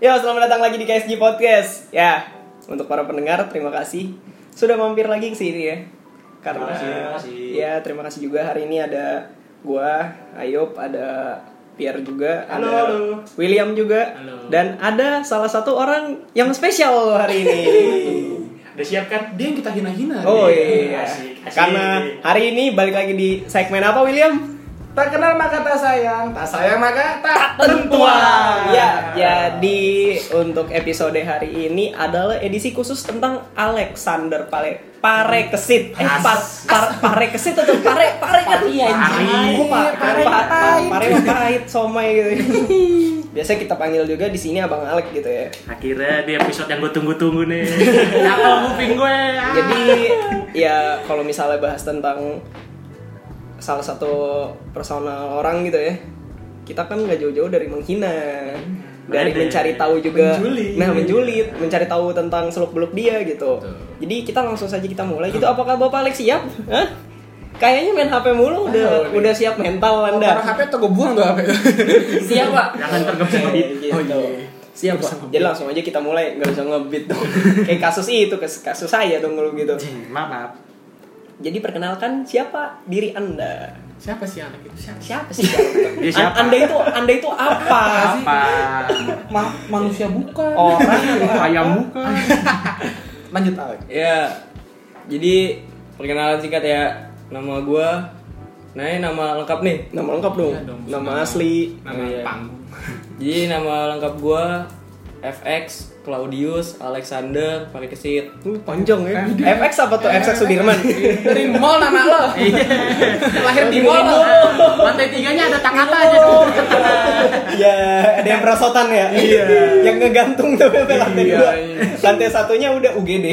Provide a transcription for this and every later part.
Yo, selamat datang lagi di KSG Podcast. Ya, untuk para pendengar terima kasih sudah mampir lagi ke sini ya. Karena Terima kasih, terima kasih. ya terima kasih juga hari ini ada gua, Ayub, ada Pierre juga, Halo, ada halo. William juga, Halo. dan ada salah satu orang yang spesial hari ini. Udah siap kan? Dia yang kita hina-hina. Oh nih. iya, Asik, asik. karena hari ini balik lagi di segmen apa William? Tak kenal maka tak sayang, tak sayang maka tak Tentuan. Ya, jadi untuk episode hari ini adalah edisi khusus tentang Alexander Pare Parekesit. Eh, par, par, Parekesit atau Pare Pare kan iya anjing. Pa- Pare, pa- pa-. Pare mah pahit somai gitu. Biasanya kita panggil juga di sini Abang Alek gitu ya. Akhirnya di episode yang gue tunggu-tunggu nih. Nyakal kuping gue. Jadi ya kalau misalnya bahas tentang salah satu personal orang gitu ya, kita kan nggak jauh-jauh dari menghina, dari mencari tahu juga, Menjulit. nah menjulit, mencari tahu tentang seluk beluk dia gitu. Jadi kita langsung saja kita mulai gitu. Apakah bapak Alex siap? Hah? Kayaknya main HP mulu udah udah siap mental Taruh anda. HP atau gue buang tuh HP? Siap pak. Jangan bisa ngebit. Gitu. Oh, iya. Siap pak. Jadi langsung aja kita mulai nggak bisa ngebit dong. Kayak kasus itu kasus saya dong kalau gitu. Maaf, maaf. Jadi perkenalkan siapa diri Anda? Siapa sih anak itu? Siapa? Siapa sih? Dia siapa? Anda itu Anda itu apa? Apa? Ma- manusia bukan. Orang Ayam bukan. Lanjut Alek. Ya, jadi perkenalan singkat ya. Nama gua, nah ini nama lengkap nih. nama lengkap dong. Iya dong, nama nama- asli. Nama Iya. panggung. Jadi nama lengkap gua FX Claudius Alexander Parikesit. Uh, panjang ya. Kan. FX apa tuh? FX Sudirman. Dari mall nama lo. Lahir di mall. Lantai tiganya ada takata aja tuh. ya, ada yang perosotan ya. Iya. yang ngegantung tuh lantai Iya, dua. iya. Lantai satunya udah UGD.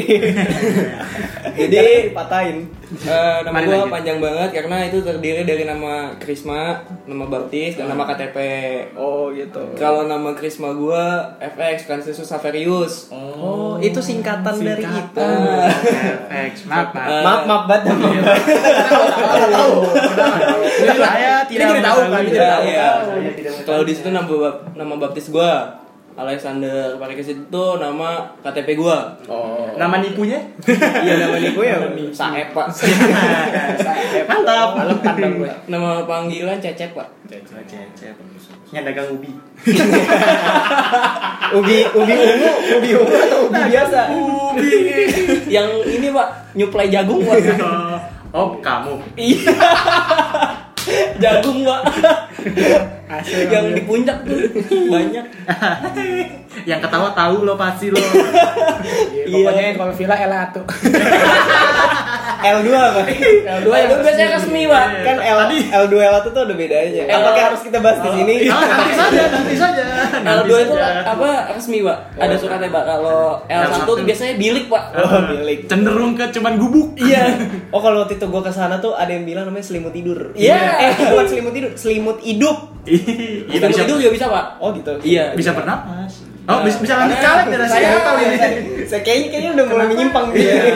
Jadi patahin. Eh, nama Mari gua lanjut. panjang banget karena itu terdiri dari nama Krisma, nama baptis dan nama KTP. Oh gitu. Kalau nama Krisma gua FX Franciscus Saverius. Oh, itu singkatan, dari itu. Ah. X, maaf, maaf. Eh, Maaf, maaf banget. Saya Ini jadi tahu kan, ini jadi Ya, tahu. iya. Saya tidak Claudius itu nama nama baptis gua. Alexander Parikesit itu nama KTP gua. Oh. Nama nipunya? Iya nama niku ya. Saep Pak. Mantap. Malam pandang gue. Nama panggilan Cecep, Pak. Yang dagang ubi. Ubi ubi ungu, ubi ungu atau ubi biasa? Ubi. Yang ini, Pak, nyuplai jagung, Pak. Oh, kamu. Iya. jagung, Pak. Yang di puncak tuh banyak. Yang ketawa tahu lo pasti lo. Pokoknya kalau villa L1. L2 apa? L2 yang Itu biasanya resmi, Pak. Kan L L2 L1 tuh ada bedanya. L- Apakah harus kita bahas di sini? Ah, nanti saja, nanti saja. Nanti L2 itu saja. apa resmi, Pak? Ada suratnya, Pak. Kalau L1 tuh biasanya bilik, Pak. Oh, milik. cenderung ke cuman gubuk. Iya. Oh, kalau waktu itu gua ke sana tuh ada yang bilang namanya selimut tidur. Iya. Eh, bukan selimut tidur, selimut hidup. Iya, Itu bisa, itu juga bisa, Pak. Oh, gitu. Iya. bisa bernapas. Oh, bisa, bisa lanjut caleg dari Saya saya tahu ini. Saya kayaknya kayaknya udah mulai menyimpang Iya. dia.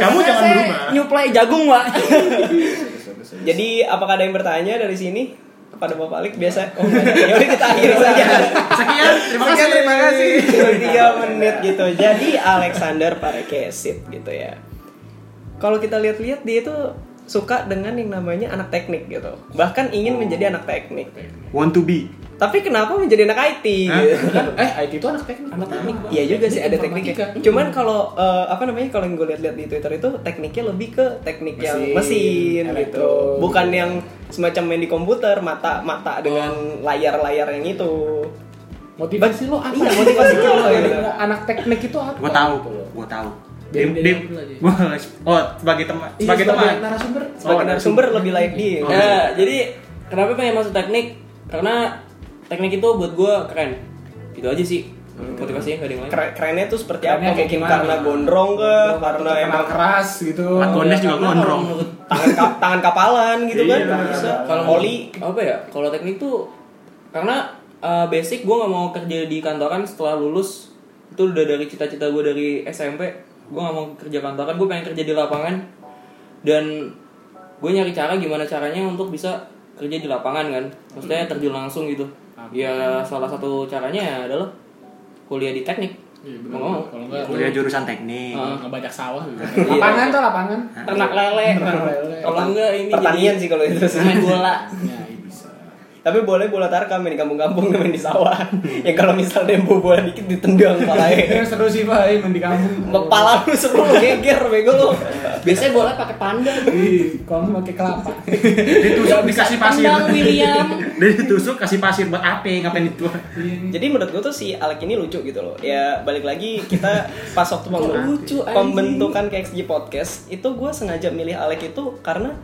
Kamu jangan berubah. nyuplai jagung, Pak. Jadi, apakah ada yang bertanya dari sini? Kepada Bapak Alik biasa. Oh, ya udah kita akhiri saja. Sekian, terima kasih. Sekian, terima kasih. Tiga menit gitu. Jadi Alexander Parekesit gitu ya. Kalau kita lihat-lihat dia itu suka dengan yang namanya anak teknik gitu. Bahkan ingin menjadi anak teknik. Want to be. Tapi kenapa menjadi anak IT? Hah? Gitu? Eh, IT itu anak teknik. Anak teknik. Iya juga sih ada tekniknya. Cuman kalau eh, apa namanya kalau yang gue lihat-lihat di Twitter itu tekniknya lebih ke teknik yang Mesin, mesin gitu. Bukan yang semacam main di komputer mata mata dengan layar-layar yang itu. Motivasi lo apa? Iya, motivasi lo, gitu. Anak teknik itu apa? Gua tahu, Gitu gua tahu. Aja. Gua oh, sebagai teman, Iya, sebagai teman. narasumber. Sebagai Oh, narasumber lebih layak dia. Oh. Ya, jadi kenapa pengen masuk teknik? Karena teknik itu buat gue keren. Gitu aja sih. Motivasinya gak ada yang lain. Keren- kerennya tuh seperti Kerennya apa? kayak gimana? karena gondrong ke, karena emang keras gitu. Mat Gondes juga Karena gondrong. tangan ka- tangan kapalan gitu kan Iya. bisa. kalau oli apa ya? Kalau teknik tuh karena uh, basic gue nggak mau kerja di kantoran setelah lulus itu udah dari cita-cita gue dari SMP gue nggak mau kerja kantoran gue pengen kerja di lapangan dan gue nyari cara gimana caranya untuk bisa kerja di lapangan kan maksudnya terjun langsung gitu ya salah satu caranya ya adalah kuliah di teknik Iya, mau Kalau enggak Kuliah jurusan teknik. Ah. ngebajak sawah gitu. Lapangan tuh lapangan. ternak lele Ternak lele. kalau enggak ini Pertanian jadi sih kalau itu main bola Ya, iya. Tapi boleh bola tarkam main di kampung-kampung main di sawah. yang kalau misal dembo bola dikit ditendang Yang palanya. seru sih Pak, eh, main di kampung. Kepala lu seru lu geger bego lu. biasanya bola pakai pandan nggak pakai kelapa. Ditusuk dikasih pasir. tendang William ditusuk kasih pasir buat apa? Ngapain itu? Jadi menurut gue tuh si Alek ini lucu gitu loh. Ya balik lagi kita pas waktu lucu, pembentukan KXG podcast itu gue sengaja milih Alek itu karena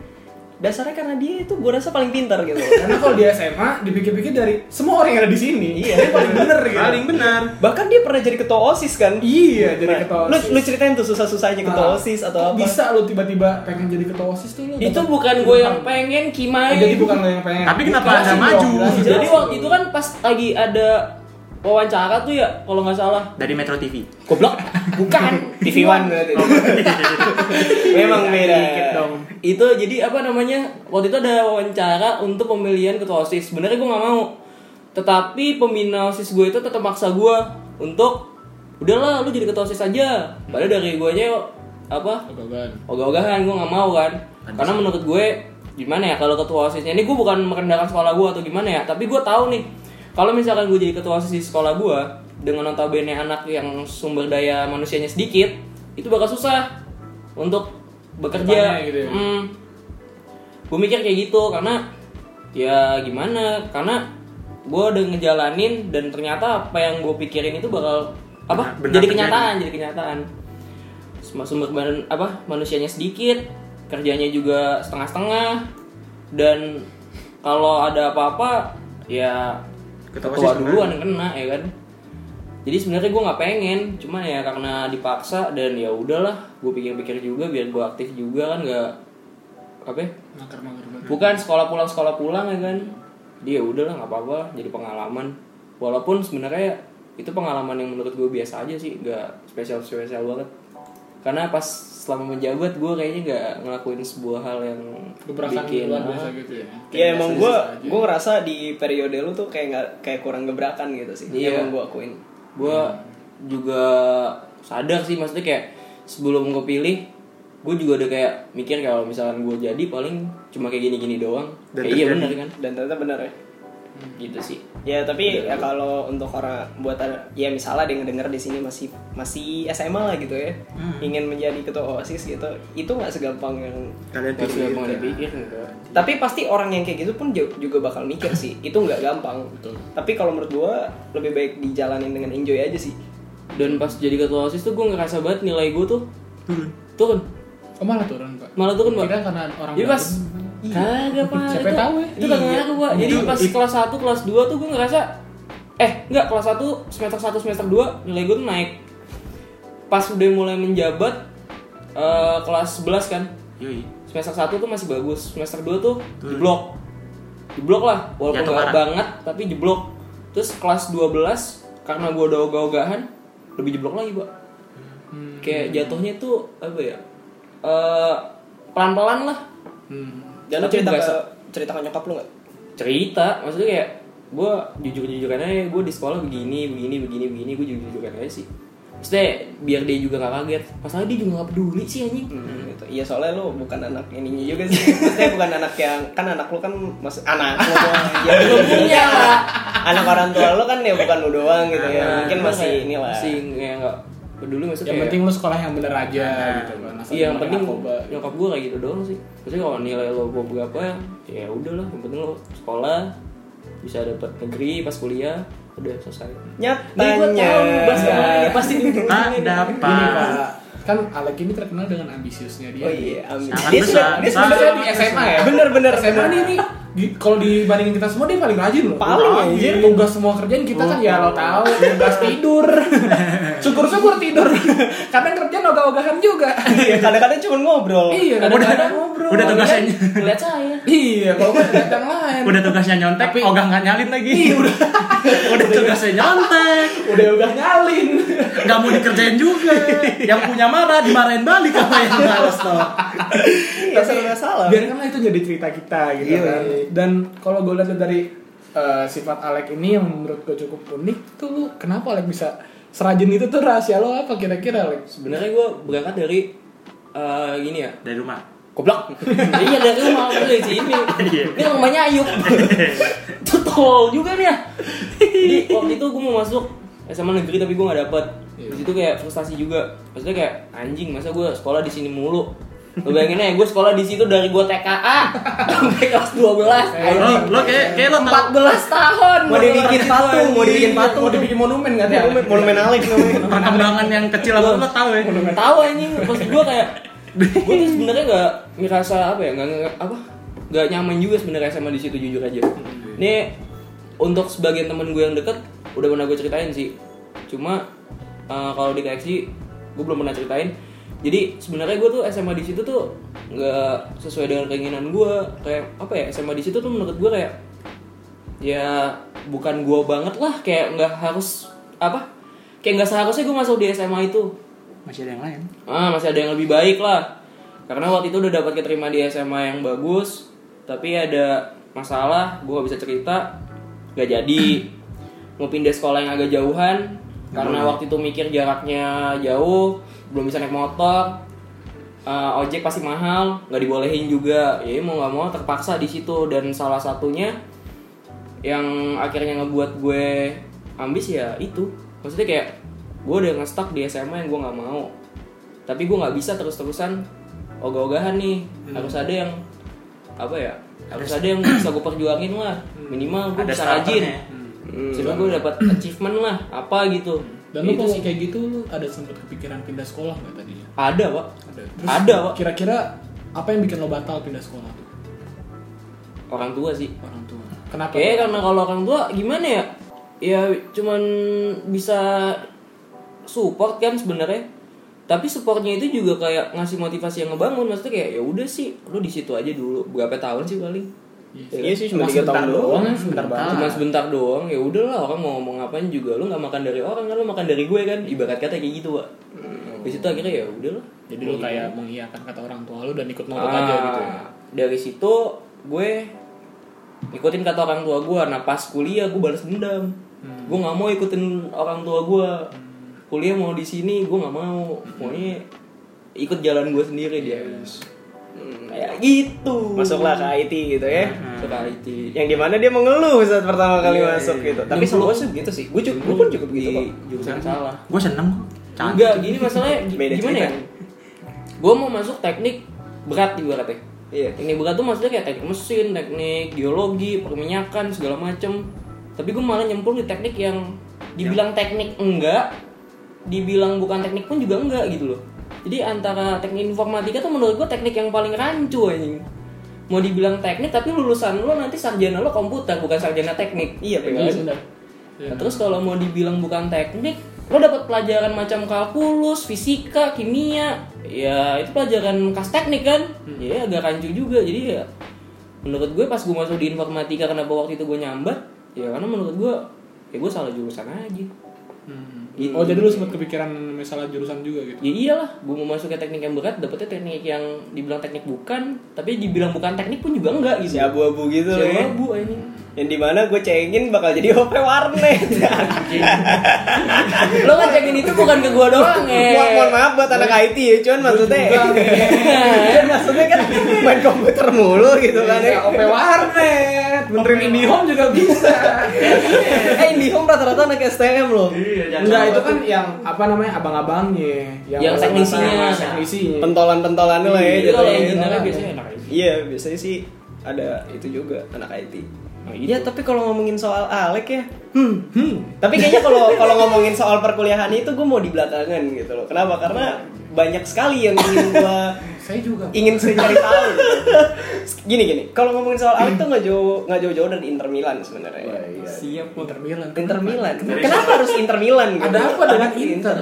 dasarnya karena dia itu gue rasa paling pintar gitu. Karena kalau di SMA dipikir-pikir dari semua orang yang ada di sini, Iya. dia paling bener gitu. Paling benar. Bahkan dia pernah jadi ketua OSIS kan? Iya, jadi Nah, ketua Lu, OSIS. lu ceritain tuh susah-susahnya ketua Ah, OSIS atau apa? Bisa lu tiba-tiba pengen jadi ketua OSIS tuh lu. itu bukan gue yang pengen kimai Oh, jadi bukan lo yang pengen. Tapi kenapa dong, maju? jadi waktu itu kan pas lagi ada wawancara tuh ya kalau nggak salah. Dari Metro TV. goblok. Bukan. TV One berarti. Memang beda. Itu jadi apa namanya waktu itu ada wawancara untuk pemilihan ketua osis. Sebenarnya gue nggak mau. Tetapi pembina osis gue itu tetap maksa gue untuk udahlah lu jadi ketua osis aja. Padahal dari gue nya apa? Ogogan. ogah-ogahan gue nggak mau kan. Karena menurut gue gimana ya kalau ketua osisnya ini gue bukan merendahkan sekolah gue atau gimana ya tapi gue tahu nih kalau misalkan gue jadi ketua osis di sekolah gue dengan notabene anak yang sumber daya manusianya sedikit itu bakal susah untuk bekerja Depannya gitu ya. Hmm. gue mikir kayak gitu karena ya gimana karena gue udah ngejalanin dan ternyata apa yang gue pikirin itu bakal apa Benar- benar jadi terjadi. kenyataan jadi kenyataan Sumber- sumber badan apa manusianya sedikit kerjanya juga setengah-setengah dan kalau ada apa-apa ya Ketua ketua OSIS duluan yang kena ya kan? Jadi sebenarnya gue nggak pengen cuma ya karena dipaksa dan ya udahlah gue pikir-pikir juga biar gue aktif juga kan nggak apa ya, bukan sekolah pulang sekolah pulang ya kan? Dia udahlah nggak apa-apa jadi pengalaman. Walaupun sebenarnya itu pengalaman yang menurut gue biasa aja sih nggak spesial spesial banget. Karena pas selama menjabat gue kayaknya nggak ngelakuin sebuah hal yang Gebrakan bikin luar biasa gitu ya. Ya emang gue gue ngerasa di periode lu tuh kayak nggak kayak kurang gebrakan gitu sih. Iya. Emang gue akuin. gue juga sadar sih maksudnya kayak sebelum gue pilih gue juga udah kayak mikir kalau misalkan gue jadi paling cuma kayak gini-gini doang Dan kayak iya bener kan Dan ternyata benar ya. Gitu sih Ya tapi ya kalau untuk orang buat ya misalnya dia ngedenger di sini masih masih SMA lah gitu ya, ingin menjadi ketua osis gitu, itu nggak segampang yang. Kalian Gak pikir. mau dipikir enggak Tapi pasti orang yang kayak gitu pun ju- juga bakal mikir sih, itu nggak gampang. Tapi kalau menurut gua lebih baik dijalanin dengan enjoy aja sih. dan pas jadi ketua osis tuh gue ngerasa banget nilai gue tuh Turun. turun Oh malah turun pak. malah turun pak Kira karena orang jadi pas baru. Kagak pak Siapa itu, tahu ya? itu kagak Iya. ngaruh pak jadi Itu- pas kelas 1 kelas 2 tuh gue ngerasa eh enggak kelas 1 semester 1 semester 2 nilai gue tuh naik pas udah mulai menjabat eh, kelas 11 kan Yoi. semester 1 tuh masih bagus semester 2 tuh jeblok jeblok lah walaupun Jatuh nggak parah. banget tapi jeblok terus kelas 12 karena gue udah ogah-ogahan lebih jeblok lagi pak Hmm. kayak jatuhnya tuh apa ya Eh, pelan-pelan lah Hmm. Dan lu cerita ke cerita ke nyokap lu nggak? cerita maksudnya kayak gue jujur jujuran aja gue di sekolah begini begini begini begini gue jujur jujuran aja sih maksudnya biar dia juga gak kaget masalah dia juga gak peduli sih anjing Hmm, gitu. Iya soalnya lu bukan anak ininya juga sih. Maksudnya bukan anak yang kan anak lu kan masih anak lu doang. Ya, belum punya lah anak orang tua lu kan ya bukan lu doang gitu ya. Nah, Mungkin gua masih inilah. masih kayak gak peduli maksudnya Yang kayak- penting lu sekolah yang bener aja gitu kan. Asal Iya yang penting narkoba. nyokap gue kayak gitu doang sih. Maksudnya kalau nilai lo gue berapa ya, ya udahlah. Yang penting lo sekolah bisa dapat negeri pas kuliah udah selesai. Nih gue Nyatanya. tahu bahas ke mana nih pasti ini. dapat. Gini pak, kan Alek ini terkenal dengan ambisiusnya dia. Oh iya. Sangat Dia sudah dia sudah di SMA ya. Bener bener SMA nih di- kalau dibandingin kita semua dia paling rajin loh. Paling, Rajin. anjir. Tugas semua kerjaan kita kan ya lo tahu tugas tidur. Syukur-syukur tidur. Kadang kerjaan ogah-ogahan juga. Iya, kadang-kadang cuma ngobrol. iya, kadang-kadang ngobrol. Udah tugasnya Ngeliat saya. Iya, kalau gue ngeliat yang lain. udah tugasnya nyontek, Tapi- ogah nggak nyalin lagi. Iya, udah udah tugasnya nyontek, udah ogah nyalin. nggak mau dikerjain juga. Yang punya marah dimarahin balik sama yang males tuh. Iya, salah. biarkanlah itu jadi cerita kita gitu Iya. kan dan kalau gue lihat dari eh, sifat Alek ini yang menurut gue cukup unik tuh kenapa Alek bisa serajin itu tuh rahasia lo apa kira-kira Lex? Sebenarnya gue berangkat dari eh, gini ya. Dari rumah. Goblok. iya dari rumah aku dari sini. Ini rumahnya Ayub. Tuh tol juga nih ya. Jadi waktu itu gue mau masuk SMA negeri tapi gue nggak dapet. Di situ kayak frustasi juga. Maksudnya kayak anjing masa gue sekolah di sini mulu. Lo bayangin aja gue sekolah di situ dari gue TKA sampai kelas 12. Lo, lo kayak kayak lo tahu 14 tahun. Mau dibikin patung, mau dibikin patung. Mau dibikin monumen kan ya? Monumen Alex namanya. perkembangan yang kecil apa lo tahu ya. tahu anjing maksud gue kayak gue tuh sebenarnya nggak ngerasa apa ya nggak nggak- apa nggak nyaman juga sebenarnya sama di situ jujur aja ini untuk sebagian temen gue yang deket udah pernah gue ceritain sih cuma eh, kalau di KXG gue belum pernah ceritain jadi sebenarnya gue tuh SMA di situ tuh nggak sesuai dengan keinginan gue kayak apa ya SMA di situ tuh menurut gue kayak ya bukan gue banget lah. Kayak nggak harus apa kayak nggak seharusnya gue masuk di SMA itu. Masih ada yang lain. ah masih ada yang lebih baik lah. Karena waktu itu udah dapat keterima di SMA yang bagus tapi ada masalah gue gak bisa cerita gak jadi. Mau pindah sekolah yang agak jauhan karena waktu itu mikir jaraknya jauh belum bisa naik motor eh, ojek pasti mahal nggak dibolehin juga. Ya mau nggak mau terpaksa di situ. Dan salah satunya yang akhirnya ngebuat gue ambis ya itu. Maksudnya kayak gue udah nge-stuck di SMA yang gue nggak mau. Tapi gue nggak bisa terus-terusan ogah-ogahan nih. Harus ada yang apa ya harus ada yang bisa gue perjuangin lah. Minimal gue Ada bisa rajin starternya. Sehingga gue dapat achievement lah apa gitu Dan lu itu kalau sih kayak gitu lu ada sempet kepikiran pindah sekolah nggak tadinya? ada pak Ada. Ada, Pak. Kira-kira apa yang bikin lo batal pindah sekolah tuh? orang tua sih Orang tua. Kenapa? Kayaknya karena kalau orang tua gimana ya? Ya cuman bisa support kan sebenarnya. Tapi supportnya itu juga kayak ngasih motivasi yang ngebangun. Maksudnya kayak ya udah sih, lu di situ aja dulu. Berapa tahun sih paling? Iya sih cuma 3 tahun sebentar doang. sebentar banget. Cuma sebentar doang. Ya udahlah orang mau ngomong apaan juga. Lu nggak makan dari orang kan, lu makan dari gue kan. Ibarat kata kayak gitu, Pak. Di situ akhirnya ya udahlah. Jadi lu kayak mengiyakan kata orang tua lu dan ikut nurut Ah, aja gitu ya. Dari situ gue ikutin kata orang tua gue. Nah pas kuliah gue balas dendam. Gue nggak mau ikutin orang tua gue. Kuliah mau di sini gue nggak mau. Maunya ikut jalan gue sendiri dia. Hmm, kayak gitu. Masuklah ke IT gitu ya. Masuk ke IT. Yang di mana dia mengeluh saat pertama kali Iya, masuk iya. gitu. Tapi semua sih begitu sih. Gue juga, gue pun juga begitu kok. Di jurusan salah. Gue seneng kok. Cantik. Enggak, gini masalahnya Beda gimana ya? cerita. Gue mau masuk teknik berat ibaratnya. Iya. Teknik berat tuh maksudnya kayak teknik mesin, teknik geologi, perminyakan segala macem. Tapi gue malah nyemplung di teknik yang dibilang teknik enggak, dibilang bukan teknik pun juga enggak gitu loh. Jadi antara teknik informatika tuh menurut gue teknik yang paling rancu anjing. Mau dibilang teknik tapi lulusan lo nanti sarjana lo komputer bukan sarjana teknik. Iya, Ya benar. benar. Nah, terus kalau mau dibilang bukan teknik, lo dapat pelajaran macam kalkulus, fisika, kimia, ya itu pelajaran kas teknik kan? Ya agak rancu juga. Jadi ya menurut gue pas gue masuk di informatika kenapa waktu itu gue nyambat? Ya karena menurut gue ya gue salah jurusan aja. Gitu. Oh jadi lu sempat kepikiran masalah jurusan juga gitu? Ya iyalah, gue mau masuk ke teknik yang berat, dapetnya teknik yang dibilang teknik bukan, tapi dibilang bukan teknik pun juga enggak gitu. Si abu-abu gitu Si ya. abu ini. Yang di mana gue cengin bakal jadi OP warnet. Lo ngecekin itu bukan ke gue doang ya. Mohon, mohon maaf buat anak IT ya, cuman maksudnya cuman maksudnya kan main komputer mulu gitu kan ya. OP warnet, benerin IndiHome juga bisa. Eh IndiHome rata-rata anak STM loh. Iya, Enggak itu kan yang apa namanya abang-abangnya, Yang teknisinya. teknisinya. Pentolan-pentolannya lah ya. Jadi kalau jatuhnya. engineer biasanya enak aja. Iya, biasanya sih ada itu juga anak IT. Nah, Iya, tapi kalau ngomongin soal Alek ya, hmm, hmm. Tapi kayaknya kalau kalau ngomongin soal perkuliahan itu gue mau di belakangan gitu loh. Kenapa? Karena banyak sekali yang ingin gua Saya juga. ingin saya cari tahu. Gini gini, kalau ngomongin soal Alek tuh nggak jauh nggak jauh-jauh dari Inter Milan sebenarnya. Siap Inter Milan. Inter Milan. Kenapa harus Inter Milan? Gitu? Ada apa dengan Inter?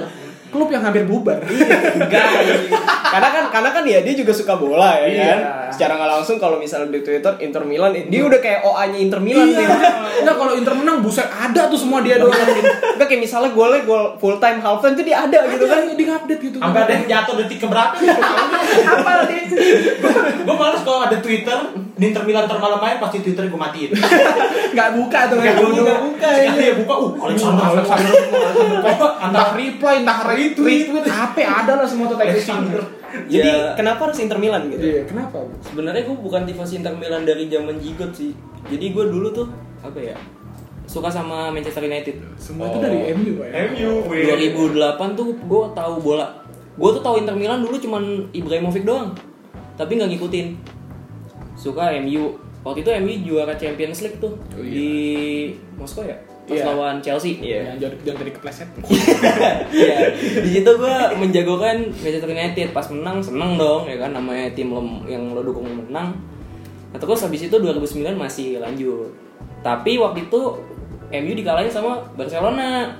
Klub yang hampir bubar. Enggak. karena kan karena kan ya dia juga suka bola ya Iya. kan. Secara nggak langsung kalau misalnya di Twitter Inter Milan dia udah kayak OA-nya Inter Milan nih. Enggak kalau Inter menang buset ada tuh semua dia doang. Enggak kayak misalnya golnya gol full time half time tuh dia ada gitu kan. Ada di update gitu. Sampai ada yang jatuh detik keberapa nggak tahu. Apa dia? Gue males kalau ada Twitter di Inter Milan termalam main pasti Twitter gue matiin. Nggak buka tuh kayak buka, dulu. buka. Sekali ya buka, uh, Alexander, Alexander, Alexander. Entah reply, entah retweet, HP ada lah semua tuh Alexander. Jadi Ya. kenapa harus Inter Milan gitu? Iya, kenapa? Sebenarnya gue bukan tifosi Inter Milan dari zaman Jigot sih. Jadi gue dulu tuh apa ya? Suka sama Manchester United. Semua itu dari MU ya. MU. 2008 tuh gue tahu bola. Gue tuh tahu Inter Milan dulu cuman Ibrahimovic doang. Tapi nggak ngikutin. Suka MU. Waktu itu MU juara Champions League tuh Oh, iya. di Moskow ya. Pas Iya. lawan Chelsea. Iya. Yang jangan jangan tadi kepleset. Iya. Di situ gue menjagokan Manchester United pas menang seneng dong ya kan namanya tim lo yang lo dukung menang. Nah, terus habis itu 2009 masih lanjut. Tapi waktu itu MU dikalahin sama Barcelona.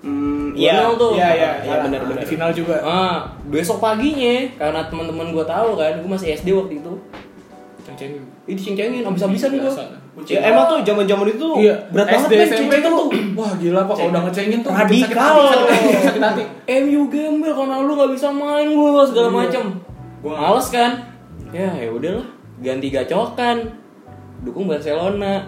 Hmm, Iya, iya. tuh. Iya, iya, Iya, benar-benar. Di final juga. Ah, besok paginya karena teman-teman gue tahu kan, gue masih SD waktu itu. Ceng-cengin. Ih diceng-cengin abis-abisan gue. Ya, emang tuh zaman-zaman itu tuh Iya, berat banget SD, men SMP tuh. tuh. Wah, gila Pak kalau udah ngecengin tuh Radikal. sakit hati, hati. MU gembel karena lu nggak bisa main gue segala Iya. macem. Gua- Males kan? Ya ya udahlah, ganti gacokan. Dukung Barcelona.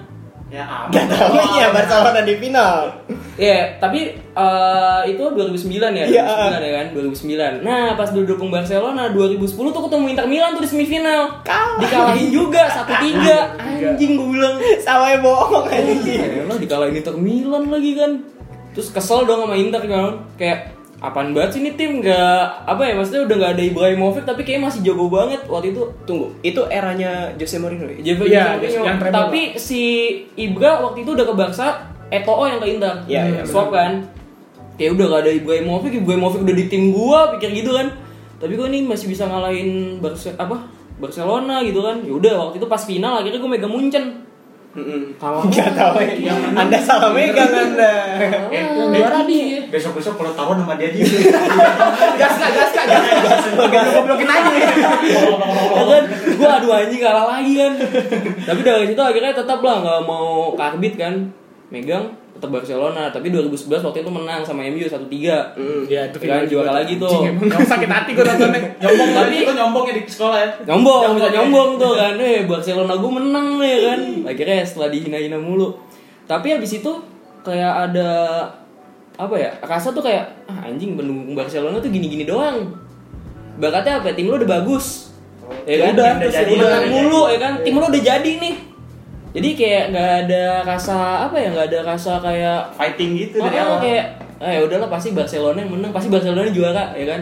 Ya aman. Gak tau ya Barcelona di final. Ya, tapi eh, itu 2009 ya, Iya. 2009 ya kan, 2009. Nah, pas dulu dukung Barcelona 2010 tuh ketemu Inter Milan tuh di semifinal. Kalah. Dikalahin juga 1-3. Anjing gue bilang. Sama yang bohong aja. Ya lah dikalahin Inter Milan lagi kan. Terus kesel dong sama Inter kan. Kayak apaan banget sih ini tim? Nggak apa ya maksudnya udah nggak ada Ibrahimovic tapi kayak masih jago banget waktu itu. Tunggu, itu eranya Jose Mourinho ya? Jose Iya, Mourinho. yang tapi si Ibra waktu itu udah ke Barca Eto'o yang ke Inter. Iya, iya, swap kan? Kayak udah gak ada Ibrahimovic Ibrahimovic udah di tim gua pikir gitu kan. Tapi gua nih masih bisa ngalahin Barce apa? Barcelona gitu kan. Ya udah waktu itu pas final akhirnya gua megang Munchen Mm-mm. Kalah. Gak tau ya. Anda salah megang Anda. Eh, Yang eh, juara dia Besok-besok kalau taruhan sama dia dia. Gas kak, gas kak, gas kak. Goblok-goblokin aja. ya kan gue adu anjing kalah lagi kan tapi dari situ akhirnya tetap lah nggak mau karbit kan megang tetap Barcelona. Tapi 2011 waktu itu menang sama MU 1-3 Ya, itu Kan, juara lagi tuh. Kamu sakit hati gue nontonnya. Nyombong Tapi- tapi lo nyombongnya di sekolah ya. nyombong bisa Nyombong, nyombong tuh kan. Eh Barcelona gue menang nih kan. Akhirnya setelah dihina-hina mulu. Tapi habis itu kayak ada apa ya rasa tuh kayak ah, anjing pendukung Barcelona tuh gini-gini doang. Bakatnya apa tim lo udah bagus. Ya kan? Udah, Terus udah menang udah mulu ya kan? Tim lo udah jadi nih jadi kayak nggak ada rasa apa ya nggak ada rasa kayak Fighting gitu Oh, dari oh, awal. kayak ah, ya udahlah pasti Barcelona yang menang, pasti Barcelona juara ya kan.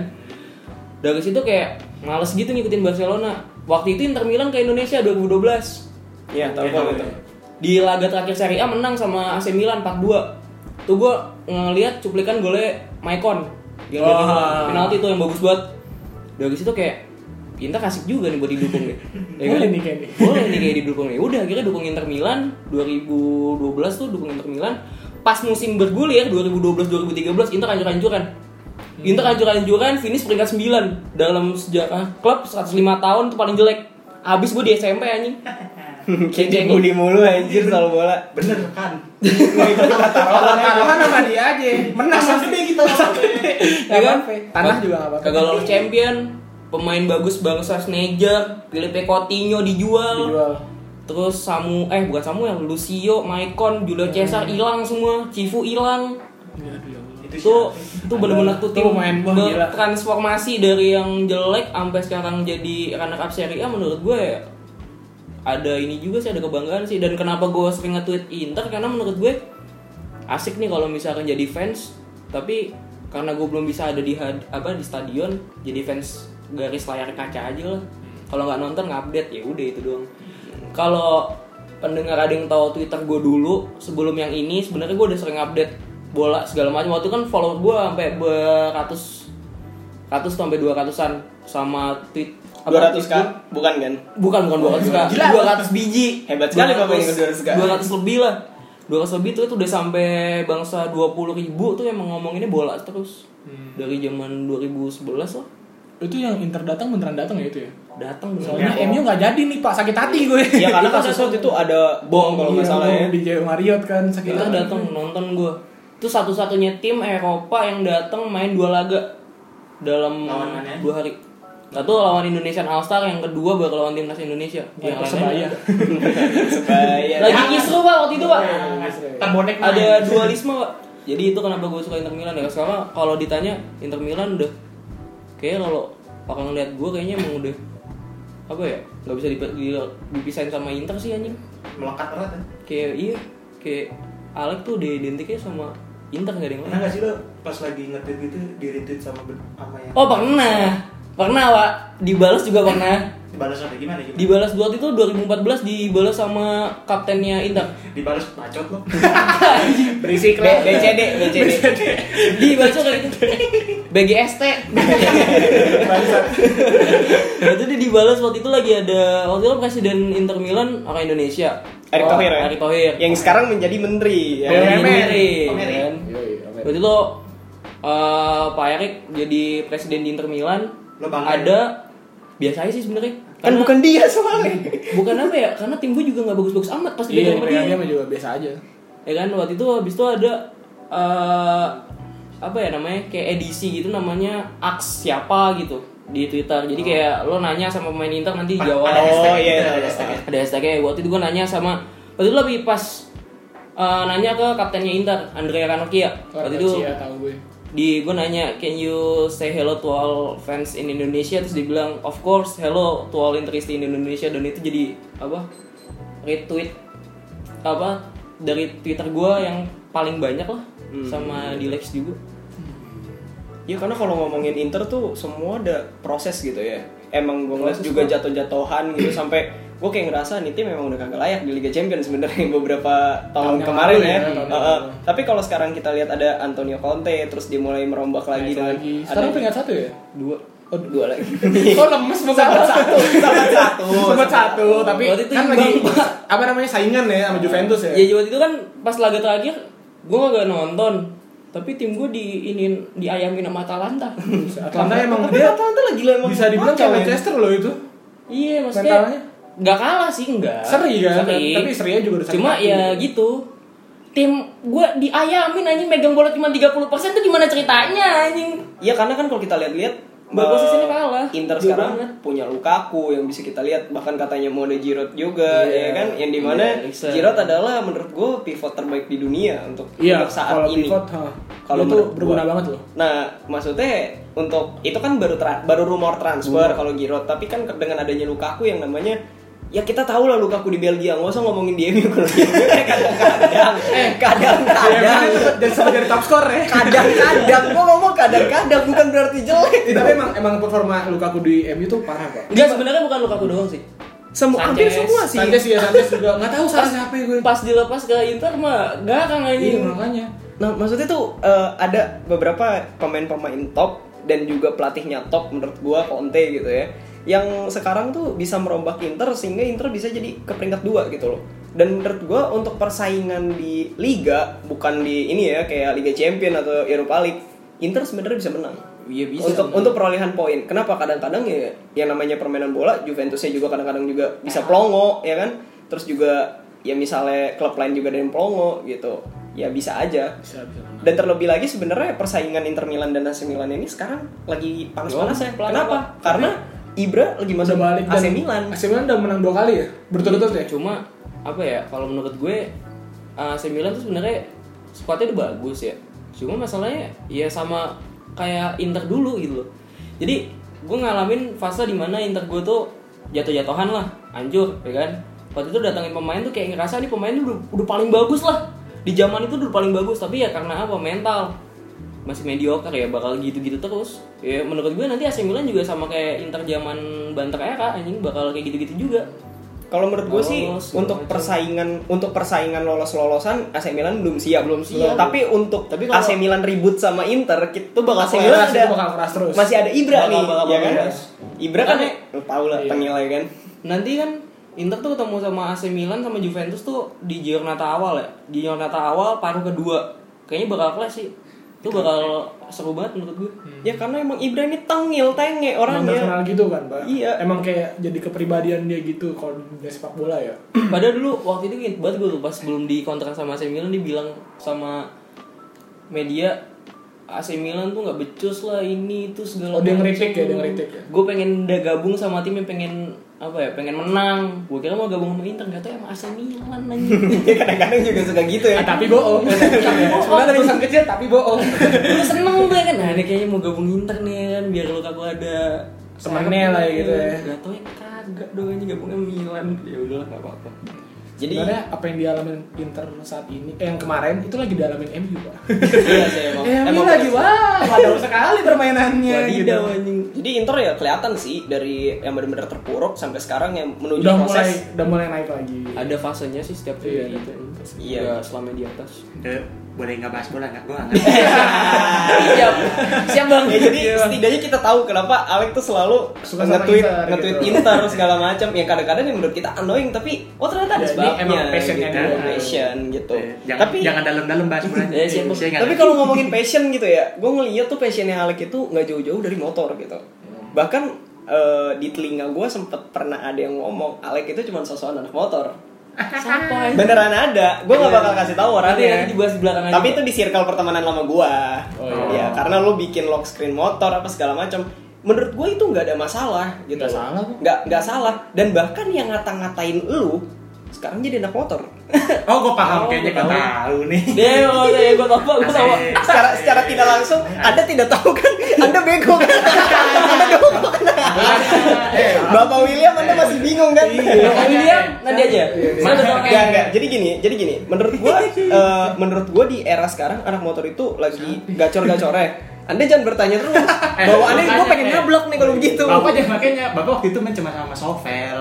Dari situ kayak males gitu ngikutin Barcelona. Waktu itu Inter Milan ke Indonesia 2012. Iya, tahu kok itu. Di laga terakhir Serie A menang sama AC Milan 4-2. Tuh gua ngeliat cuplikan golnya Maicon. Wah. wow. penalti tuh yang bagus banget. Dari situ kayak Inter kasih juga nih buat didukung nih. Ya Boleh kan? nih kayak nih. Boleh nih kayak didukung nih. Udah akhirnya dukung Inter Milan 2012 tuh dukung Inter Milan. Pas musim bergulir 2012-2013 Inter hancur-hancuran. Inter hancur-hancuran finish peringkat 9 dalam sejarah klub 105 tahun tuh paling jelek. Abis gue di SMP anjing. Kayak budi mulu anjir soal bola. Bener kan. Kalau taruhan sama dia aja. Menang gede kita Ya kan? Tanah juga apa-apa. Kagak lolos champion. Pemain bagus bangsa Sneijder, Filipe Coutinho dijual. Dijual. Terus Samu eh bukan Samuel, Lucio, Maicon, Julio Cesar hilang semua, Cifu hilang. Itu Itu bener-bener tuh tim transformasi dari yang jelek sampai sekarang jadi runner up Serie A menurut gue ya, ada ini juga sih ada kebanggaan sih dan kenapa gue sering nge-tweet Inter karena menurut gue asik nih kalau misalkan jadi fans tapi karena gue belum bisa ada di had- apa di stadion jadi fans garis layar kaca aja lah kalau nggak nonton ngupdate ya udah itu doang kalau pendengar ada yang tahu Twitter gue dulu sebelum yang ini sebenarnya gue udah sering update bola segala macam waktu itu kan follower gue sampai beratus ratus sampai dua ratusan sama tweet 200 tweet kan? Bukan kan? Bukan, bukan 200 kak. Gila. 200 biji. Hebat sekali Bapak ini ke 200 kak. 200 lebih lah. 200 lebih tuh itu udah sampai bangsa 20 ribu tuh emang ngomonginnya bola terus. Hmm. Dari zaman 2011 lah. Itu yang Inter datang beneran datang ya itu ya? Datang Soalnya beneran. MU nggak jadi nih Pak, sakit hati gue. Ya karena kasus waktu itu ada bom kalau nggak Iya, salah ya. Di Jawa Marriott kan sakit Kita hati. datang nonton gue. Itu satu-satunya tim Eropa yang datang main dua laga dalam Lawan mana? dua hari. Satu lawan Indonesian All Star, yang kedua bakal lawan timnas Indonesia. Ya, Yang lainnya Sebaya. Lagi kisru pak waktu itu pak. Terbonek Ada dualisme pak. Jadi itu kenapa gue suka Inter Milan ya. Sekarang kalau ditanya Inter Milan udah kayak kalau orang ngeliat gue kayaknya emang udah apa ya nggak bisa dipi- di- dipisahin sama Inter sih anjing. melekat erat ya. Kayak iya kayak Alex tuh udah identiknya sama Inter gak ada yang Pernah lain. gak sih lo pas lagi nge-tweet gitu di retweet sama sama yang Oh pernah, pernah pak. Dibalas juga pernah. dibalas apa gimana gitu? Dibalas buat itu 2014 dibalas sama kaptennya Inter. Dibalas bacot lo. Berisik lah. BCD, BCD. Dibaca kayak gitu. BGST. Nah, itu dia dibalas waktu itu lagi ada waktu itu presiden Inter Milan orang Indonesia. Erick Oh, Thohir ya? Erick Thohir. Yang sekarang menjadi menteri. Ya. Menteri. Waktu itu eh, Pak Erick jadi presiden di Inter Milan. Lo bangga Ada biasa aja sih sebenarnya. Kan Karena- bukan dia soalnya. bukan apa ya? Karena tim gue juga nggak bagus-bagus amat pas Iya, dipegang sama dia. dia juga biasa aja. ya kan waktu itu habis itu ada eh apa ya namanya kayak edisi gitu namanya aks siapa gitu di Twitter jadi kayak lo nanya sama pemain Inter nanti jawab Ada hashtag Oh, iya, gitu, ada ada hashtag. hashtag. ada hashtagnya waktu itu gue nanya sama waktu itu lebih pas eh, nanya ke kaptennya Inter Andrea Ranocchia waktu itu Iya, tahu gue. Di gue nanya can you say hello to all fans in Indonesia? Terus dia bilang of course hello to all interest in Indonesia. Dan itu jadi apa retweet apa dari Twitter gue yang paling banyak lah sama di likes juga. Ya karena kalau ngomongin Inter tuh semua ada proses gitu ya. Emang gue ngeliat juga jatuh-jatuhan gitu sampai gue kayak ngerasa nih tim memang udah kagak layak di Liga Champions sebenarnya beberapa tahun kemarin ya. ya, tahun Heeh. lalu. Tapi kalau sekarang kita lihat ada Antonio Conte terus dia mulai merombak lagi dengan lagi. ada Sekarang peringkat satu ya? dua oh dua lagi. Oh lemes bukan Sahabat satu, sahabat satu. Sempat satu, tapi kan lagi apa namanya saingan ya sama Juventus ya. ya waktu itu kan pas laga terakhir gue gak nonton tapi tim gue di ini diayamin sama Atalanta Atlanta emang dia Atalanta lagi lah emang bisa dibilang kayak ya. Manchester loh itu. iya maksudnya Mentalnya? Nggak kalah sih enggak Seri kan, tapi serinya juga udah cuma ya gitu tim gue diayamin anjing megang bola cuma 30% tuh gimana ceritanya anjing Iya karena kan kalau kita lihat-lihat Ball eh, posisinya kalah. Inter sekarang banget. punya Lukaku yang bisa kita lihat bahkan katanya mau ada Giroud juga Iya. ya kan yang di mana bisa. Giroud adalah menurut gue pivot terbaik di dunia untuk, Iya, untuk saat kalau ini. pivot. Kalau menurut berguna gua. banget loh. Nah maksudnya untuk itu kan baru tra- baru rumor transfer kalau Giroud tapi kan dengan adanya Lukaku yang namanya ya kita tahu lah Lukaku di Belgia nggak usah ngomongin dia kalau di MU kadang-kadang eh kadang-kadang Jadi sama jadi top score ya. kadang-kadang gua ngomong kadang-kadang bukan berarti jelek Eh, tapi emang emang performa Lukaku di MU tuh parah kok. enggak sebenarnya bukan Lukaku doang sih Semua hampir semua sih. Sanchez ya Sanchez juga nggak tahu salah siapa ya gue. pas dilepas ke Inter mah garang Iya anjing makanya. Nah, maksudnya tuh eh, ada beberapa pemain-pemain top dan juga pelatihnya top menurut gua Conte gitu ya. Yang sekarang tuh bisa merombak Inter sehingga Inter bisa jadi ke peringkat dua gitu loh. Dan menurut gua untuk persaingan di liga bukan di ini ya kayak Liga Champion atau Europa League, Inter sebenarnya bisa menang. iya bisa untuk untuk perolehan poin. Kenapa kadang-kadang ya yang namanya permainan bola Juventusnya juga kadang-kadang juga bisa pelongo ya kan. Terus juga ya misalnya klub lain juga ada yang pelongo gitu. Ya bisa aja. Bisa bisa. Dan terlebih lagi sebenarnya persaingan Inter Milan dan AC Milan ini sekarang lagi panas-panasnya. Kenapa? Karena Ibra lagi masuk Udah balik AC Milan. AC Milan udah menang dua kali ya? Berturut-turut ya. cuma apa ya kalau menurut gue AC Milan tuh sebenarnya squadnya udah bagus ya. Cuma masalahnya ya sama kayak Inter dulu gitu loh. Jadi gue ngalamin fase di mana Inter gue tuh jatuh-jatuhan lah. Hancur ya kan? Waktu itu datangin pemain tuh kayak ngerasa nih pemain tuh udah, udah paling bagus lah. Di zaman itu udah paling bagus. Tapi ya karena apa? Mental masih mediocre ya bakal gitu-gitu terus ya menurut gue nanti AC Milan juga sama kayak Inter zaman Banter era anjing bakal kayak gitu-gitu juga Kalau menurut gue sih Lolos, untuk macam. persaingan untuk persaingan lolos-lolosan AC Milan belum siap. Belum siap. Tapi untuk Tapi kalau- AC Milan ribut sama Inter, itu bakal AC Milan ada bakal terus. masih ada Ibra Bakal- nih, bakal- ya bakal kan? keras. Ibra kan lu tahu lah Iya. ternilai kan. nanti kan Inter tuh ketemu sama AC Milan sama Juventus tuh di giornata awal ya di giornata awal paruh kedua kayaknya bakal kelas sih itu bakal seru banget menurut gue Ya karena emang Ibra ini tengil, tenge Emang orangnya. terkenal gitu kan, Pak. Iya. Emang kayak jadi kepribadian dia gitu kalau di sepak bola ya. padahal dulu waktu itu inget banget gue tuh pas belum dikontrak sama AC Milan dia bilang sama media AC Milan tuh nggak becus lah ini itu segala Oh, dia ngeritik ya, dia ngeritik ya? gue pengen udah gabung sama tim yang pengen apa ya pengen menang. Gue kira mau gabung sama Inter nggak tahu sama AC Milan Ya, kadang-kadang juga suka gitu ya. Ah, tapi bohong. Sebenarnya tulisan kecil tapi bohong. Udah seneng gue kan nah ini kayaknya mau gabung Inter nih kan biar lu kagak ada Temennya lah gitu ya. Gak tau ya kagak dong ini gabungnya Milan. Ya udahlah nggak apa-apa jadi Sebenarnya apa yang dialamin Inter saat ini, eh yang kemarin itu lagi dialamin MU pak. iya sih emang MU emang lagi wah, padahal sekali permainannya. gitu. anjing jadi Inter ya kelihatan sih dari yang benar-benar terpuruk sampai sekarang yang menuju Udah mulai, proses udah mulai naik lagi. ada fasenya sih setiap Iya. tim gitu Iya. Selama di atas Eh, boleh nggak bahas bola nggak? Gue nggak siap siap bang Ya, jadi setidaknya kita tahu kenapa Alex tuh selalu Suka nge-tweet Inter, nge-tweet gitu. Inter segala macam. Yang kadang-kadang yang menurut kita annoying tapi oh ternyata ada Ya, ini sebabnya. emang passionnya gitu. dia. passion gitu. Eh, Jangan tapi jangan dalam-dalam bahas bola. Eh, siap. Tapi kalau ngomongin passion gitu ya, gue ngeliat tuh passionnya Alex itu nggak jauh-jauh dari motor gitu. Bahkan eh, di telinga gue sempet pernah ada yang ngomong Alex itu cuma sosokan anak motor. Ya Beneran ada, gue nggak bakal kasih tahu nanti orangnya. nanti dibahas di belakang aja Tapi itu di circle pertemanan lama gua. Oh, Ya, iya. karena lu bikin lock screen motor apa segala macam. Menurut gua itu nggak ada masalah gitu. Nggak salah kok. Nggak nggak salah. Dan bahkan yang ngata-ngatain lu sekarang jadi anak motor. Oh, gue paham Oh, kayaknya gue tahu. tahu nih. deh oh deh gue tau gue Asik. secara secara tidak langsung Anda tidak tahu kan Anda bego kan Anda kan Bapak William Anda masih bingung kan Bapak William nanti aja tau Enggak. Jadi gini, jadi gini. Menurut gua eh, menurut gua di era sekarang anak motor itu lagi gacor-gacornya. Anda jangan bertanya terus bahwa Anda gua pengen nyablak nih kalau begitu. Bapak aja makanya Bapak waktu itu main cuma sama Sovel.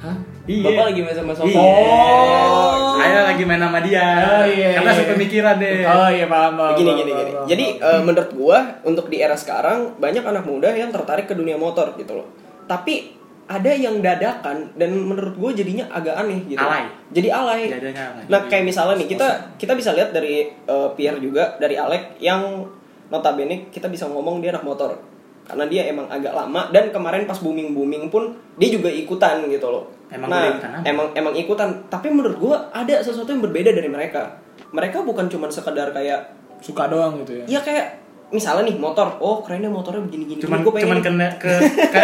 Hah? Iya. bapak lagi main sama Iya. Sofa Oh. Saya lagi main sama dia. Oh, iya, Karena iya. sepemikiran deh. Oh iya paham. paham, Gini paham, gini paham, gini. paham. Jadi eh, menurut gua untuk di era sekarang banyak anak muda yang tertarik ke dunia motor gitu loh. Tapi ada yang dadakan dan menurut gue jadinya agak aneh gitu. Alay. Jadi alay. Jadinya alay. Nah kayak misalnya nih kita kita bisa lihat dari eh, Pierre juga dari Alek yang notabene kita bisa ngomong dia anak motor karena dia emang agak lama dan kemarin pas booming booming pun dia juga ikutan gitu loh. Emang nah ikutan apa? emang emang ikutan tapi menurut gue ada sesuatu yang berbeda dari mereka. Mereka bukan cuma sekedar kayak suka doang gitu ya. ya kayak misalnya nih motor oh kerennya motornya begini gini Cuman gue pengen cuman kena ke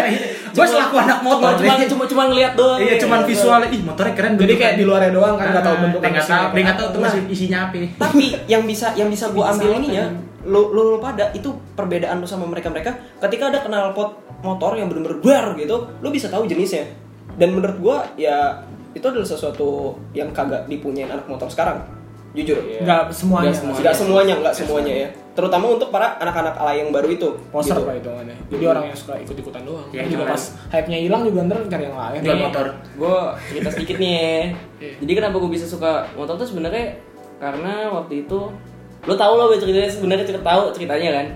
gue selaku anak motor. cuma cuma cuma ngeliat doang Iya, cuman visualnya ih motornya keren. Jadi kayak di luarnya doang kan nggak tahu Ah, bentukan Dia nggak tahu, nggak tahu tuh isinya apa. tapi yang bisa yang bisa gue ambil ini ya lo, lo lo pada itu perbedaan lo sama mereka mereka ketika ada knalpot motor yang bener-bener bar gitu lo bisa tahu jenisnya dan menurut gue ya itu adalah sesuatu yang kagak dipunyain anak motor sekarang jujur Nggak semuanya. Nggak semuanya. nggak semuanya nggak semuanya ya terutama untuk para anak-anak alay yang baru itu Poser gitu. pak itu namanya. Jadi orang yang suka ikut-ikutan doang. Iya, juga pas hype-nya hilang juga ntar cari yang lain. Jual motor. gue cerita sedikit nih ya. Iya. jadi kenapa gue bisa suka motor tuh sebenarnya karena waktu itu lo tau lah gue ceritanya sebenarnya cerita tahu ceritanya kan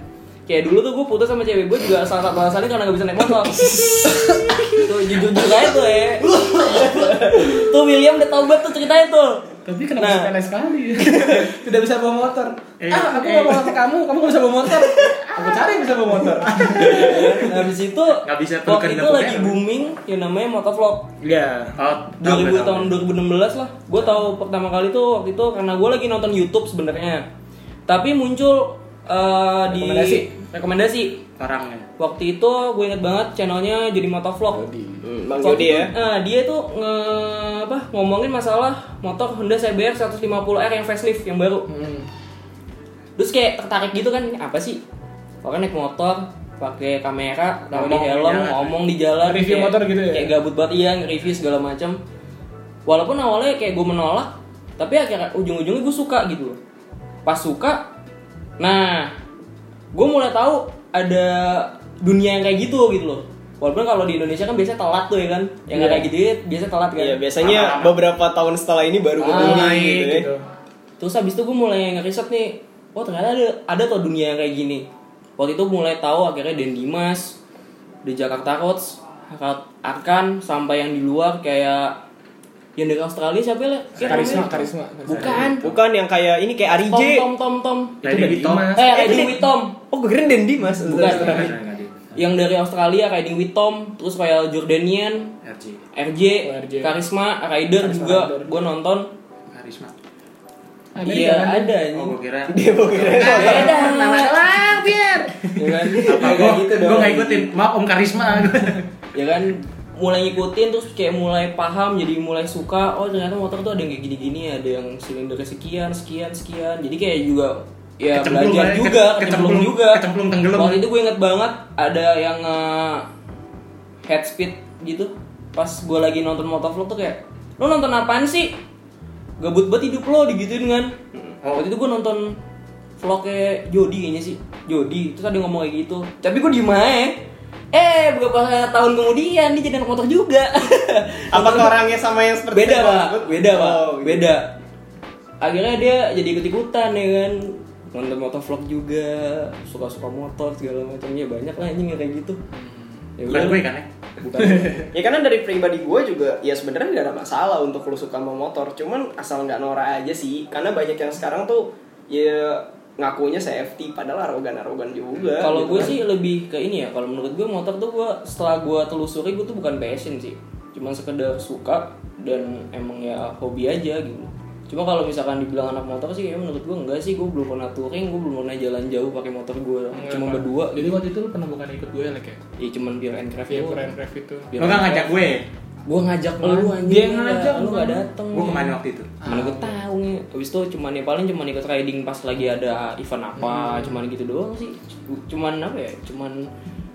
kayak dulu tuh gue putus sama cewek gue juga salah satu alasannya karena gak bisa naik motor tuh jujur jujur aja tuh ya tuh William udah tau banget tuh ceritanya tuh Tapi kenapa Nah. sepele sekali? Tidak bisa bawa motor. Eh, ah, aku eh. mau sama kamu, kamu nggak bisa bawa motor. aku cari yang bisa bawa motor. nah, habis itu Nggak bisa waktu itu lagi Pokemon. booming yang namanya motovlog Iya. Oh, tahu 2000 gue, tahu. tahun 2016 lah gue tahu pertama kali tuh waktu itu karena gue lagi nonton YouTube sebenarnya tapi muncul eh, di Rekomendasi. rekomendasi orangnya. waktu itu gue inget banget channelnya jadi motovlog Hmm, Bang Jody itu, ya eh, dia tuh nge, apa, ngomongin masalah motor Honda CBR 150R yang facelift yang baru Hmm. terus kayak tertarik gitu kan ini apa sih orang naik motor pakai kamera taruh di Ngomong di helm jalan. ngomong di jalan Review kayak- motor gitu ya? kayak gabut banget iya nge-review segala macam walaupun awalnya kayak gue menolak tapi akhirnya ujung-ujungnya gue suka gitu loh pas suka nah gue mulai tahu ada dunia yang kayak gitu gitu loh walaupun kalau di Indonesia kan biasanya telat tuh ya kan yang Iya. kayak gitu biasanya telat kan Iya biasanya Lama-lama. beberapa tahun setelah ini baru Ah, naik gitu ya. gitu. Terus habis itu gue mulai ngeriset nih, oh ternyata ada ada tuh dunia yang kayak gini. Waktu itu mulai tahu akhirnya Den Dimas, di Jakarta Roads, Arkan, sampai yang di luar kayak yang dari Australia siapa ya? Kayak Karisma, namanya? karisma. Bukan. Bukan yang kayak ini kayak Tom Arije Tom Tom Tom. Itu Lady dari Tom. Dimas. Eh, Riding ini- with Tom. Oh gue keren Dendi mas Bukan. Ada. Yang dari Australia Riding with Tom, terus kayak Jordanian, RJ. RJ, Oh. Karisma, Rider Karisma juga gue nonton. Karisma. Iya kan? ada Oh, gue kira. Dia mau kira Beda. Nama doang, biar. Ya kan? Apa gue gitu gue dong. nggak ikutin. Maaf Om Karisma. ya kan mulai ngikutin terus kayak mulai paham jadi mulai suka oh ternyata motor tuh ada yang kayak gini-gini ada yang silindernya sekian sekian sekian. Jadi kayak juga ya Kecemplung belajar ya, juga ke- kecemplung kecemplung- juga. kecemplung tenggelam. waktu itu gue inget banget ada yang uh, head speed gitu. Pas gue lagi nonton motovlog tuh kayak lo nonton apaan sih? Gabut banget hidup lo digituin kan. Oh. waktu itu gue nonton vlognya Jody kayaknya sih. Jody ada yang ngomong kayak gitu. Tapi gue diem aja eh beberapa tahun kemudian dia jadi anak motor juga. Apakah orangnya sama yang seperti beda pak. beda pak. Oh, gitu. beda. Akhirnya dia jadi ikut ikutan ya kan? Nonton motovlog juga suka suka motor segala macamnya banyak lah anjing kayak gitu. Ya Bukan gue kan ya. bukan. Ya karena dari pribadi gue juga ya sebenarnya nggak ada masalah untuk lu suka sama motor, cuman asal nggak norak aja sih. Karena banyak yang sekarang tuh ya ngakunya safety padahal arogan-arogan juga. kalau gitu gue kan. sih lebih ke ini ya kalau menurut gue motor tuh gue setelah gue telusuri gue tuh bukan passion sih cuman sekedar suka dan emang ya hobi aja gitu cuma kalau misalkan dibilang anak motor sih ya menurut gue enggak sih gue belum pernah touring gue belum pernah jalan jauh pakai motor gue cuma berdua Jadi waktu itu lu pernah bukan ikut gue ya, Lek ya? ya cuman biar Iya, doang. keren Rev itu. Biar Lo nggak ngajak gue. Gue ngajak lu anjing Dia ngajak, lu gak lu. dateng Gue ke mana waktu itu? mana gue tahu nih habis itu cuman ya paling cuman ikut riding pas lagi ada event apa cuman gitu doang sih cuman apa ya cuman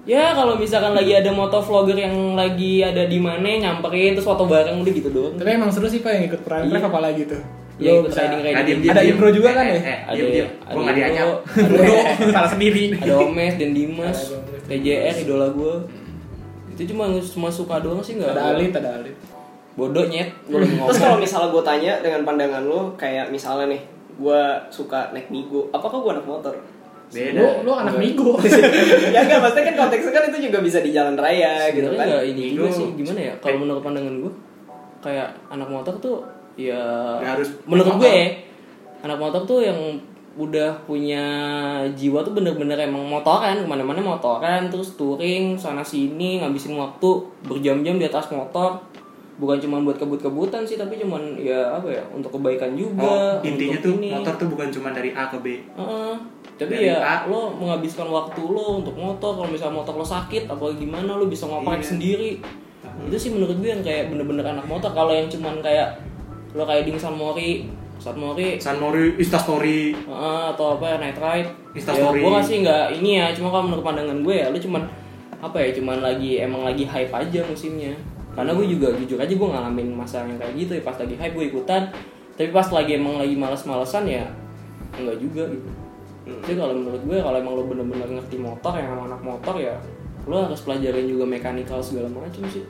ya kalau misalkan lagi ada motovlogger yang lagi ada di mana nyamperin terus foto bareng udah gitu doang Tapi emang seru sih Pak yang ikut Prime Iya. Rev apalagi tuh. ya Lu ikut bisa- riding riding Nah, diem, diem, Ada intro juga kan Eh, ya? eh, ada diem. ada Gue nggak dianyap. Bodoh, salah sendiri. ada Omes dan Dimas Ada. TJR idola gue itu cuma cuma suka doang sih nggak Ada Alit, ada Alit. bodoh nyet gue lagi Terus kalau misalnya gue tanya dengan pandangan lo kayak misalnya nih gue suka naik migo, apakah gue anak motor? Beda. Lu lu anak Migo. ya enggak, maksudnya kan konteksnya kan itu juga bisa di jalan raya gitu kan. nggak ini juga sih gimana ya kalau menurut pandangan gue kayak anak motor tuh ya harus menurut gue ya, anak motor tuh yang udah punya jiwa tuh bener-bener emang motoran ke mana-mana motoran terus touring sana sini ngabisin waktu berjam-jam di atas motor bukan cuma buat kebut-kebutan sih tapi cuman ya apa ya untuk kebaikan juga Oh, intinya tuh ini. motor tuh bukan cuma dari A ke B. Heeh. tapi Dari ya A. lo menghabiskan waktu lo untuk motor kalau misalnya motor lo sakit apa gimana lo bisa ngoprek Iya. sendiri itu sih menurut gue yang kayak bener-bener anak motor kalau yang cuman kayak lo kayak ding San Mori San Mori San Mori, Insta Story. heeh, atau apa night ride. Insta ya gue masih nggak ini ya cuma kalau menurut pandangan gue ya lo cuman apa ya cuman lagi emang lagi hype aja musimnya. Karena gue juga jujur aja gue ngalamin masa yang kayak gitu ya pas lagi hype gue ikutan. Tapi pas lagi emang lagi males-malesan ya enggak juga gitu. Jadi kalau menurut gue kalau emang lo bener-bener ngerti motor yang anak motor ya lo harus pelajarin juga mekanikal segala macam sih.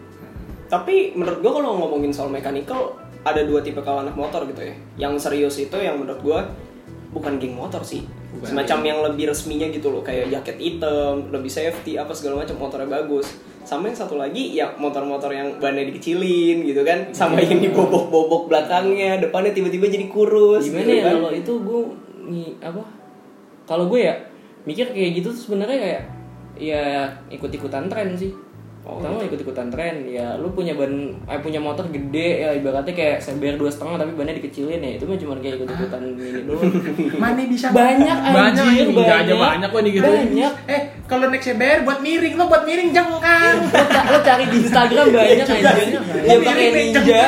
Tapi menurut gue kalau ngomongin soal mechanical ada dua tipe kawan anak motor gitu ya. Yang serius itu yang menurut gue bukan geng motor sih. Bukan. Semacam yang lebih resminya gitu loh, kayak jaket hitam, lebih safety apa segala macam motornya bagus. Sama yang satu lagi ya motor-motor yang bannya dikecilin gitu kan, sama yang dibobok-bobok belakangnya, depannya tiba-tiba jadi kurus. gimana gitu ya kan. kalau itu gue nih apa kalau gue ya mikir kayak gitu sebenarnya kayak ya ikut-ikutan tren sih Oh, Kamu ikut-ikutan tren? Ya lu punya ban eh, punya motor gede ya ibaratnya kayak CBR dua setengah tapi bannya dikecilin ya. Itu mah cuma kayak ikut-ikutan ini doang. Mana bisa banyak Banyak, anjir banyak Nggak aja banyak kok gitu. banyak. Eh, kalau naik CBR buat miring, lo buat miring jengkang. lo, ca- lo cari di Instagram banyak anjir. dia pakai ninja.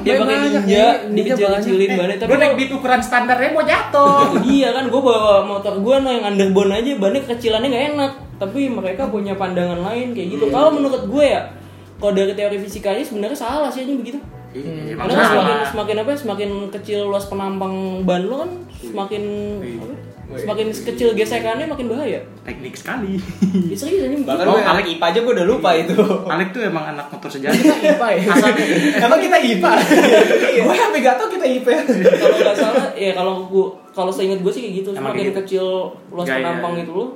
dia pakai ninja dikecil-kecilin bannya. Tapi gue naik beat ukuran standarnya mau jatuh. Itu dia kan gue bawa motor gue no yang underbone aja bannya kecilannya nggak enak tapi mereka punya pandangan lain kayak gitu kalau menurut gue ya kalau dari teori fisikanya sebenarnya salah sih aja begitu Iya, karena kan semakin semakin apa ya, semakin kecil luas penampang ban lo kan semakin apa ya, semakin kecil gesekannya makin bahaya Teknik sekali. ya, serius aja Bahkan gue anak IPA aja gue udah lupa itu. Alek tuh emang anak motor sejati. IPA ya. Emang kita IPA? Gue sampai gak tau kita IPA. kalau nggak salah ya kalau gua kalau seingat gue sih kayak gitu Emang semakin gitu. kecil luas Gaya. penampang itu lo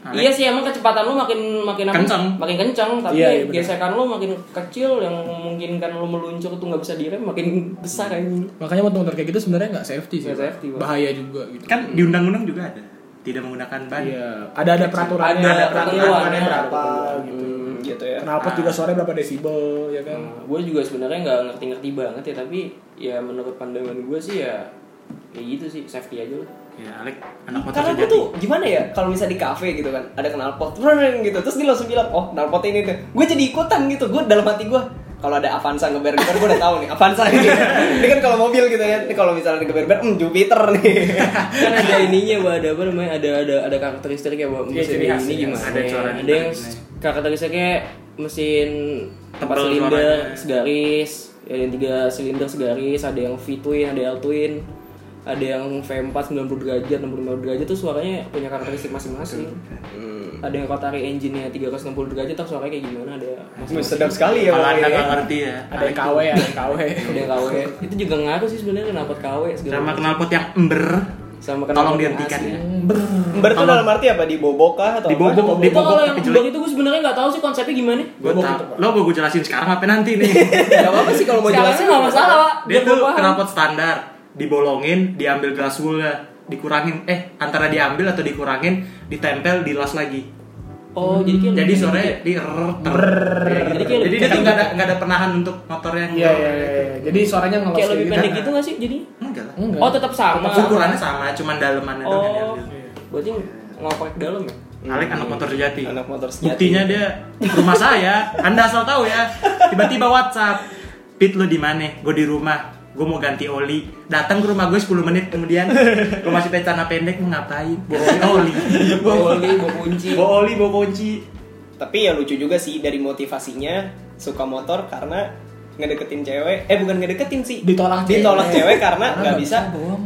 Alek. Iya sih emang kecepatan lu makin makin? Kencang. makin kencang tapi Iya, iya, gesekan lu makin kecil yang memungkinkan lu meluncur tuh nggak bisa direm makin besar anjing. Makanya motor kayak gitu sebenarnya nggak safety sih. Nggak safety, Bang. Bahaya juga gitu. Kan di undang-undang juga ada. Tidak menggunakan ban. Iya, ada ada peraturannya, Ada ada peraturannya, berapa peraturan. gitu. Hmm, gitu ya. Knalpot juga suaranya berapa desibel ya kan? Nah, gue juga sebenarnya nggak ngerti-ngerti banget ya tapi ya menurut pandangan gue sih ya ya gitu sih safety aja lah Ya, Alek anak motor Karena gue sejati. tuh gimana ya kalau misalnya di kafe gitu kan ada knalpot brrrr gitu terus dia langsung bilang oh knalpot ini tuh. Gue jadi ikutan gitu gue dalam hati gue kalau ada Avanza ngeber-ngeber gue udah tahu nih Avanza ini. Ini kan kalau mobil gitu ya ini kalau misalnya ngeber-ngeber hmm Jupiter nih. Kan ada ininya bahwa ada apa namanya ada ada ada karakteristiknya bahwa Iya, mesin ciri ini gimana? Ada coran ada yang karakteristiknya mesin empat Tebal silinder segaris ada yang tiga silinder segaris ada yang V twin ada L twin ada yang V4 90 derajat 65 derajat tuh suaranya punya karakteristik masing-masing ada yang Rotary engine-nya 360 derajat tuh suaranya kayak gimana ada masing-masing sedap sekali ya Kalau anda ya. nggak ngerti ya. Ada yang KW, ada yang KW. ada yang KW itu juga ngaruh sih sebenarnya kenapa KW segala Sama knalpot yang ember. sama Tolong knalpot yang dihentikan ya. Ember tuh dalam arti apa dibobok kah atau Dibobok, apa? di- itu kalau Dibobok yang blok itu gue sebenarnya nggak tahu sih konsepnya gimana Gue tau. Lo mau gue jelasin sekarang apa nanti nih? Gak apa-apa sih kalau mau jelasin nggak masalah Pak. Dia tuh gua knalpot standar, dibolongin, diambil gas woolnya, dikurangin, eh antara diambil atau dikurangin, ditempel, dilas lagi. oh jadi kayak Jadi sore gitu ya? di Jadi kayak Jadi dia tuh nggak ada nggak ada penahan untuk motornya. Iya, iya, iya. iya. Jadi suaranya ngelos kayak lebih gitu. pendek gitu nggak sih jadi Enggak lah. Enggak. oh tetap sama Ukurannya sama, cuman dalemannya doang yang oh diambil. berarti ngoprek ke dalam ya Alek anak motor sejati. Anak motor sejati. Buktinya dia rumah saya. Anda asal tahu ya. Tiba-tiba WhatsApp. Pit lu di mana? Gue di rumah. Gue mau ganti oli. Datang ke rumah gue 10 menit kemudian. Gue masih pakai celana pendek mau ngapain? Bawa oli. bawa oli bawa kunci Bawa oli, bawa kunci. Tapi ya lucu juga sih dari motivasinya suka motor karena ngedeketin cewek eh bukan ngedeketin sih Ditolak cewek. ditolak cewek karena nggak bisa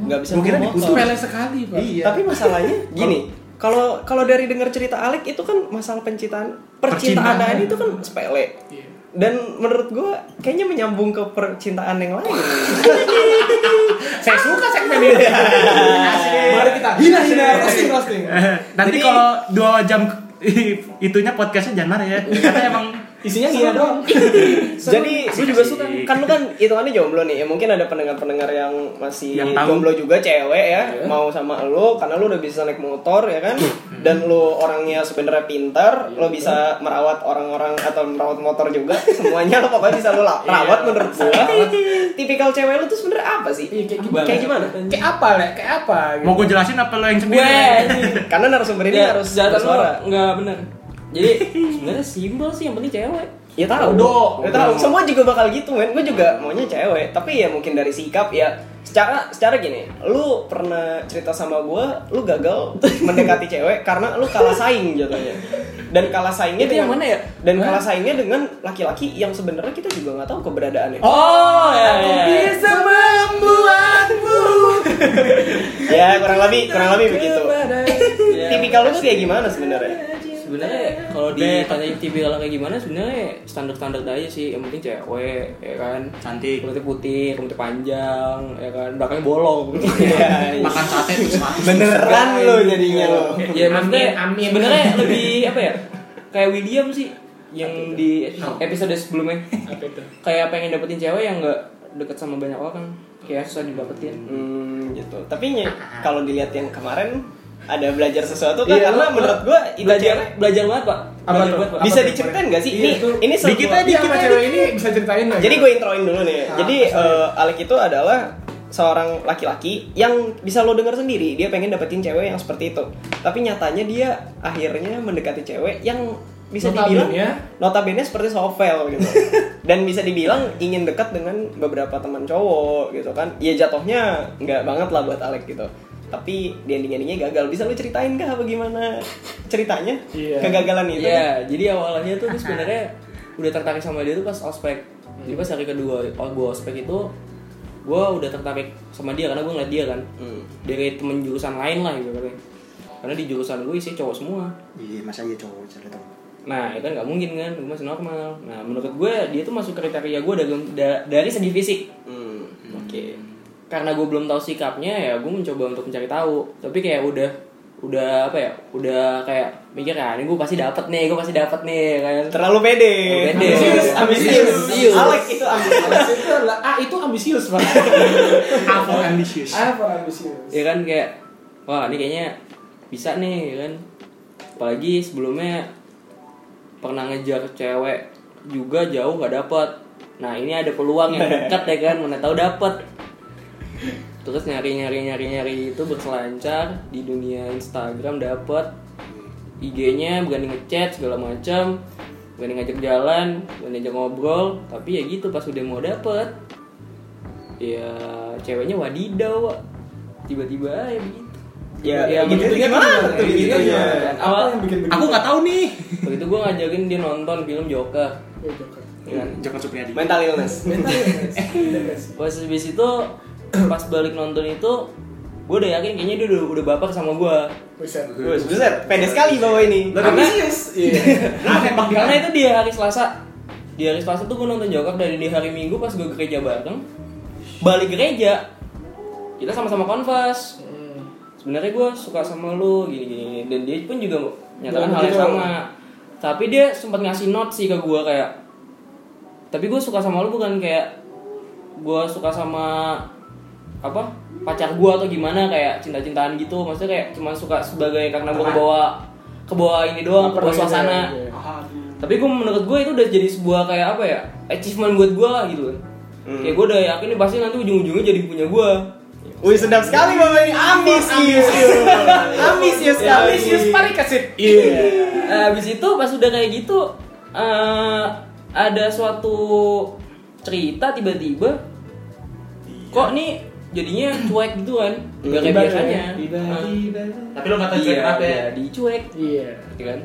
nggak bisa diputus. motor Sepele sekali, Pak. Iya. tapi masalahnya gini kalau kalau dari dengar cerita Alek itu kan masalah pencintaan percintaan Percintaan. ini itu kan sepele Iya. Dan menurut gue kayaknya menyambung ke percintaan yang lain Saya suka segmen ini. Mari kita hina-hina roasting roasting. Nanti kalau dua jam itunya podcastnya jangan marah ya. Karena emang Isinya gila doang. Jadi Gue juga suka. kan lu kan hitungannya jomblo nih ya mungkin ada pendengar-pendengar yang masih Yang tahu. jomblo juga cewek ya mau sama lu karena lu udah bisa naik motor ya kan dan lu orangnya sebenarnya pintar lu bisa merawat orang-orang atau merawat motor juga semuanya lu pokoknya bisa lu la- rawat menurut gua tipikal cewek lu tuh sebenarnya apa sih Iya, kayak gimana? kayak gimana Kayak apa, Le? Kayak apa gitu. mau gue jelasin apa lo yang sendiri? karena narasumber ini ya, harus jatuh bersuara nggak benar jadi sebenarnya simpel sih yang penting cewek Ya tahu. Bodoh. Ya tahu. Semua juga bakal gitu, men. Gue juga maunya cewek. Tapi ya mungkin dari sikap ya secara secara gini. Lu pernah cerita sama gue, lu gagal mendekati cewek karena lu kalah saing jatuhnya. Dan kalah saingnya Itu yang mana ya? Dan kalah saingnya dengan laki-laki yang sebenarnya kita juga nggak tahu keberadaannya. oh ya, Aku ya. bisa membuatmu. ya kurang lebih kurang lebih begitu. Tipikal lu tuh kayak gimana sebenarnya? Sebenarnya kalau ditanya tipikal kayak gimana sebenarnya standar standar aja sih yang penting cewek ya kan Cantik. kulitnya putih rambutnya panjang ya kan belakangnya bolong Iya. Makan sate tuh seratus. Beneran lu jadinya lu. ya maksudnya Amin, amin. sebenarnya lebih apa ya kayak William sih yang di episode sebelumnya Apa itu? kayak pengen dapetin cewek yang nggak deket sama banyak orang kayak susah didapetin Hmm, gitu. Tapi kalau dilihat yang kemarin ada belajar sesuatu kan Iya, karena menurut gua itu belajar cewek belajar banget pak Apa belajar banget pak bisa diceritain gak sih? Iya, ini itu- ini Dikit aja sama cewek ini bisa ceritain nggak? Jadi gue introin dulu nih. Ah, Jadi sih? eh, Alek itu adalah seorang laki-laki yang bisa lo dengar sendiri. Dia pengen dapetin cewek yang seperti itu. Tapi nyatanya dia akhirnya mendekati cewek yang bisa dibilang Notabene-nya? notabene seperti Sovel gitu. Dan bisa dibilang ingin dekat dengan beberapa teman cowok gitu kan. Ya jatuhnya nggak banget lah buat Alek gitu. Tapi di ending-endingnya gagal. Bisa lu ceritain kah apa gimana ceritanya? Iya. Kegagalan itu. Iya, jadi awalnya tuh gue sebenarnya udah tertarik sama dia tuh pas ospek. Jadi pas hari kedua oh, gue ospek itu gue udah tertarik sama dia karena gue ngeliat dia kan Hmm. dari temen jurusan lain lah gitu katanya. Karena di jurusan gue isi cowok semua. Iya, masa iya cowok cerita. Nah, itu kan nggak mungkin kan, gue masih normal. Nah, menurut gue dia tuh masuk kriteria gue dari da- dari segi fisik. Hmm, Oke. Karena gue belum tahu sikapnya ya, gue mencoba untuk mencari tahu. Tapi kayak udah udah apa ya udah kayak mikir ya ini gue pasti dapet nih gue pasti dapet nih kan Terlalu pede. Pede. Ambisius, ambisius. Ambisius. Alek itu ambisius. itu adalah ah itu ambisius pak. Apa ambisius? Apa ambisius? ya kan kayak wah ini kayaknya bisa nih ya kan apalagi sebelumnya pernah ngejar cewek juga jauh nggak dapet nah ini ada peluang yang dekat ya kan mana tahu dapet terus nyari nyari nyari nyari itu berselancar di dunia Instagram dapet IG-nya berani ngechat segala macam berani ngajak jalan berani ngajak ngobrol tapi ya gitu pas udah mau dapet ya ceweknya wadidaw tiba-tiba aja begitu Ya, Ya, gitu gimana gimana? tuh gitu ya. Awal yang bikin begitu? Aku nggak tahu nih. waktu itu gue ngajakin dia nonton film Joker Iya, Joker. ya kan? Joko Supriyadi. Mental illness. Mental illness. Illness. pas habis itu pas balik nonton itu gue udah yakin kayaknya dia udah, udah baper sama gue Buset. Buset, pede sekali bawa ini. Karena- Iya. Ah, dia. karena itu di hari Selasa di hari Selasa tuh gue nonton Joker dari di hari Minggu pas gue gereja bareng balik gereja kita sama-sama konvers Hmm. sebenarnya gue suka sama lu gini gini dan dia pun juga nyatakan hal yang sama tapi dia sempat ngasih note sih ke gue kayak tapi gue suka sama lu bukan kayak gue suka sama apa pacar gue atau gimana kayak cinta-cintaan gitu maksudnya kayak cuma suka sebagai karena gue kebawa kebawa ini doang kebawa ya. suasana Iya. tapi gue menurut gue itu udah jadi sebuah kayak apa ya achievement buat gue lah gitu kan Hmm. kayak gue udah yakin nih pasti nanti ujung-ujungnya jadi punya gue Wih, sedap sekali bawa ini. Ambisius. Ambisius sekali. Ambisius pari kesit. Nah, habis itu pas udah kayak gitu eh, ada suatu cerita tiba-tiba kok nih jadinya cuek gitu kan gak kayak biasanya ya, tiba-tiba. Tapi lo nggak tahu iya, juga kenapa ya? iya, dicuek Iya. gitu kan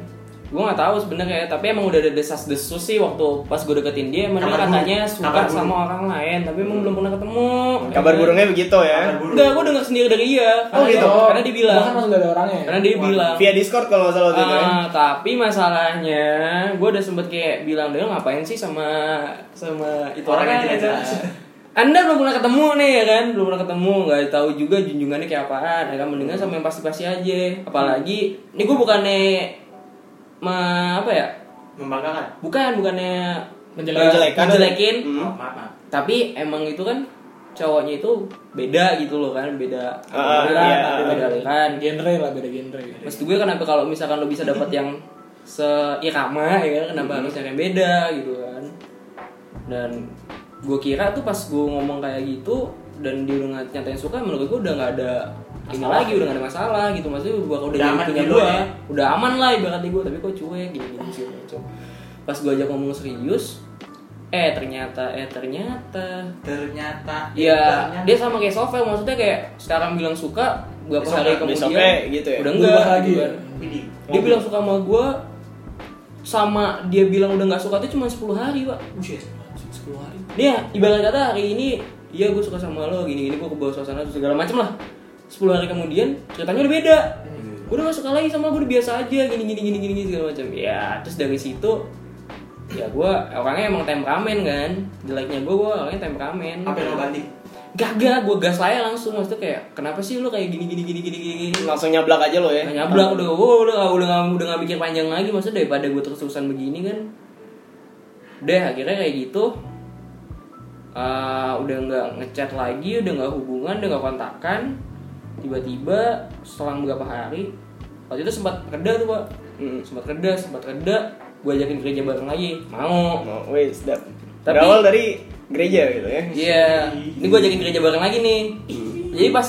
gue nggak tahu sebenarnya tapi emang udah ada desas desus sih waktu pas gue deketin dia emang Kabar katanya burung. suka Kabar burung. sama orang lain tapi emang belum pernah ketemu Kabar burungnya begitu ya. Burung. enggak gue denger sendiri dari dia Oh, gitu? karena dia bilang Bahkan langsung gak ada orangnya. karena dia bilang Via Discord kalau nggak salah waktu itu ya. Ah, tapi masalahnya gue udah sempet kayak bilang dia ngapain sih sama sama itu Orang yang orang tidak gitu. jelas. Anda belum pernah ketemu nih ya kan, belum pernah ketemu, nggak tahu juga junjungannya kayak apaan. Ya kan mendingan sama yang pasti-pasti aja. Apalagi ini gue bukannya ma apa ya? Membanggakan. Bukan, bukannya Menjelek- eh, menjelekan. menjelekin. Hmm. Oh, maaf, maaf. Tapi emang itu kan cowoknya itu beda gitu loh kan, beda Ah, aliran, iya. beda aliran. Genre lah beda genre. Maksud gue kenapa kalau misalkan lo bisa dapat yang seirama ya kan kenapa harus yang beda gitu kan dan gue kira tuh pas gue ngomong kayak gitu dan dia udah nyatain suka menurut gue udah nggak ada ini Masalah. lagi udah gak ada masalah gitu maksudnya gue udah, Udah jadi punya gitu gue ya? udah aman lah ibaratnya gue tapi kok cuek gini gini segala macam pas gue ajak ngomong serius eh ternyata eh ternyata Ternyata. Ya, ternyata. dia sama kayak Sovel maksudnya kayak sekarang bilang suka beberapa hari kemudian gitu ya? udah enggak lagi gitu ya? kan. Dia bilang suka sama gue sama dia bilang udah nggak suka tuh cuma 10 hari, Pak. Buset. 10 hari. Dia ibarat kata hari ini iya gue suka sama lo gini gini gue kebawa suasana segala macem lah. 10 hari kemudian ceritanya udah beda. Gue udah gak suka lagi sama gue udah biasa aja gini gini gini gini, gini segala macam. Ya, terus dari situ ya gue orangnya emang temperamen kan jeleknya gue gue orangnya temperamen Apa yang lo banting? Gagak, gue gas lah langsung. Maksudnya kayak kenapa sih lu kayak gini gini gini gini gini Langsung nyablak aja lo ya. Nah, nyablak udah, gue udah gak, udah gak, udah gak mikir panjang lagi. Maksudnya daripada gue terus-terusan begini kan Udah akhirnya kayak gitu. Ah, Udah gak ngechat lagi, udah gak hubungan, udah gak kontakan. Tiba-tiba selang beberapa hari Waktu itu sempat reda tuh pak. Hmm. Sempat reda, sempat reda. Gue ajakin gereja bareng lagi, mau. Mau, sedap. Tapi- Berawal dari gereja gitu ya. Iya, ini gue ajakin gereja bareng lagi nih. Jadi pas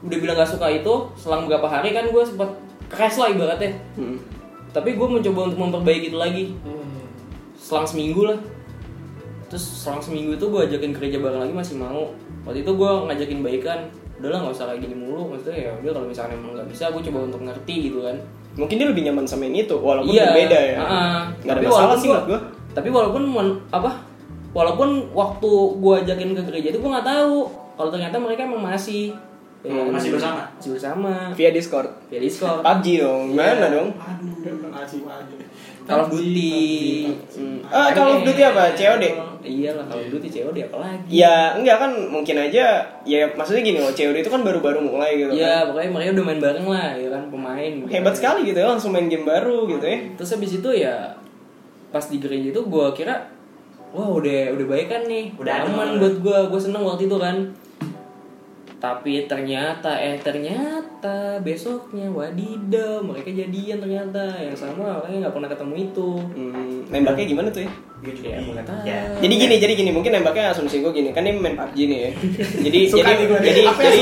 udah bilang gak suka itu, selang beberapa hari kan gue sempat crash lah ibaratnya. Hmm. Tapi gue mencoba untuk memperbaiki itu lagi. Hmm. Selang seminggu lah. Terus selang seminggu itu gue ajakin gereja bareng lagi masih mau. Waktu itu gue ngajakin baikan. Udahlah nggak usah kayak gini mulu. Maksudnya ya udah kalau misalnya emang nggak bisa, gue coba untuk ngerti gitu kan. Mungkin dia lebih nyaman sama yang itu, walaupun Iya, berbeda ya. heeh. Nggak ada masalah sih menurut gua. Tapi walaupun apa? Walaupun waktu gue ajakin ke gereja itu gue nggak tahu kalau ternyata mereka emang masih ya, Hmm, masih bersama? Masih bersama. Via Discord. Via Discord. PUBG dong, gimana Iya. dong? Aduh, masih aja. Call of Duty. Hmm. Ah, Call of Duty apa? COD? Iya lah Call of Duty COD apa lagi? Ya enggak kan mungkin aja ya maksudnya gini loh COD itu kan baru-baru mulai gitu Iya, kan. pokoknya mereka udah main bareng lah, ya kan pemain. Hebat sekali gitu ya langsung main game baru gitu ya. Terus habis itu ya pas di gereja itu gue kira wah udah udah baik kan nih Udah aman buat gue gue seneng waktu itu kan tapi ternyata eh ternyata besoknya wadidaw mereka jadian ternyata yang sama orangnya nggak pernah ketemu itu Hmm, nembaknya gimana tuh ya? Ya ya. Jadi gini, jadi gini, mungkin nembaknya asumsi gue gini, kan ini main PUBG nih ya. Jadi Suka jadi nih nih. jadi jadi,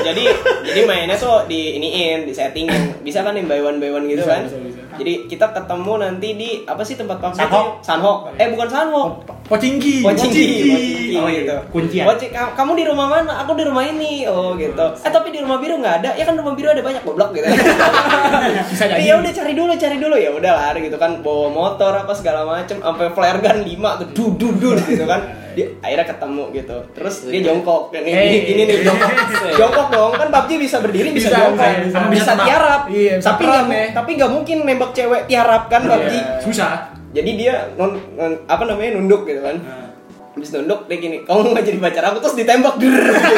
jadi jadi mainnya tuh di iniin, di setting bisa kan yang by one by one gitu Bisa, kan. bisa, bisa. Jadi kita ketemu nanti di apa sih tempat PUBG Sanhok. itu? Sanhok. Eh bukan Sanhok. Pocingki. Pocingki, Pocingki. oh gitu. Kuncian. Poci- ka- kamu di rumah mana? Aku di rumah ini. Oh gitu. Eh tapi di rumah biru nggak ada. Ya kan rumah biru ada banyak goblok gitu. Bisa jadi. ya udah cari dulu, cari dulu ya udah lari gitu kan bawa motor apa segala macem sampai flare gun 5 tuh du du du gitu kan. Dia akhirnya ketemu gitu. Terus dia jongkok yang ini Eh, gini nih jongkok. jongkok dong kan PUBG bisa berdiri bisa, Bisa, jongkok. bisa, bisa. Bisa, tiarap. Iya, bisa tapi nggak ya. tapi nggak mungkin nembak cewek tiarap kan PUBG. Iya. Susah. Jadi dia non, non- apa namanya nunduk gitu kan. Habis nunduk dia gini, kamu mau nggak jadi pacar aku terus ditembak. Drrrr, gitu.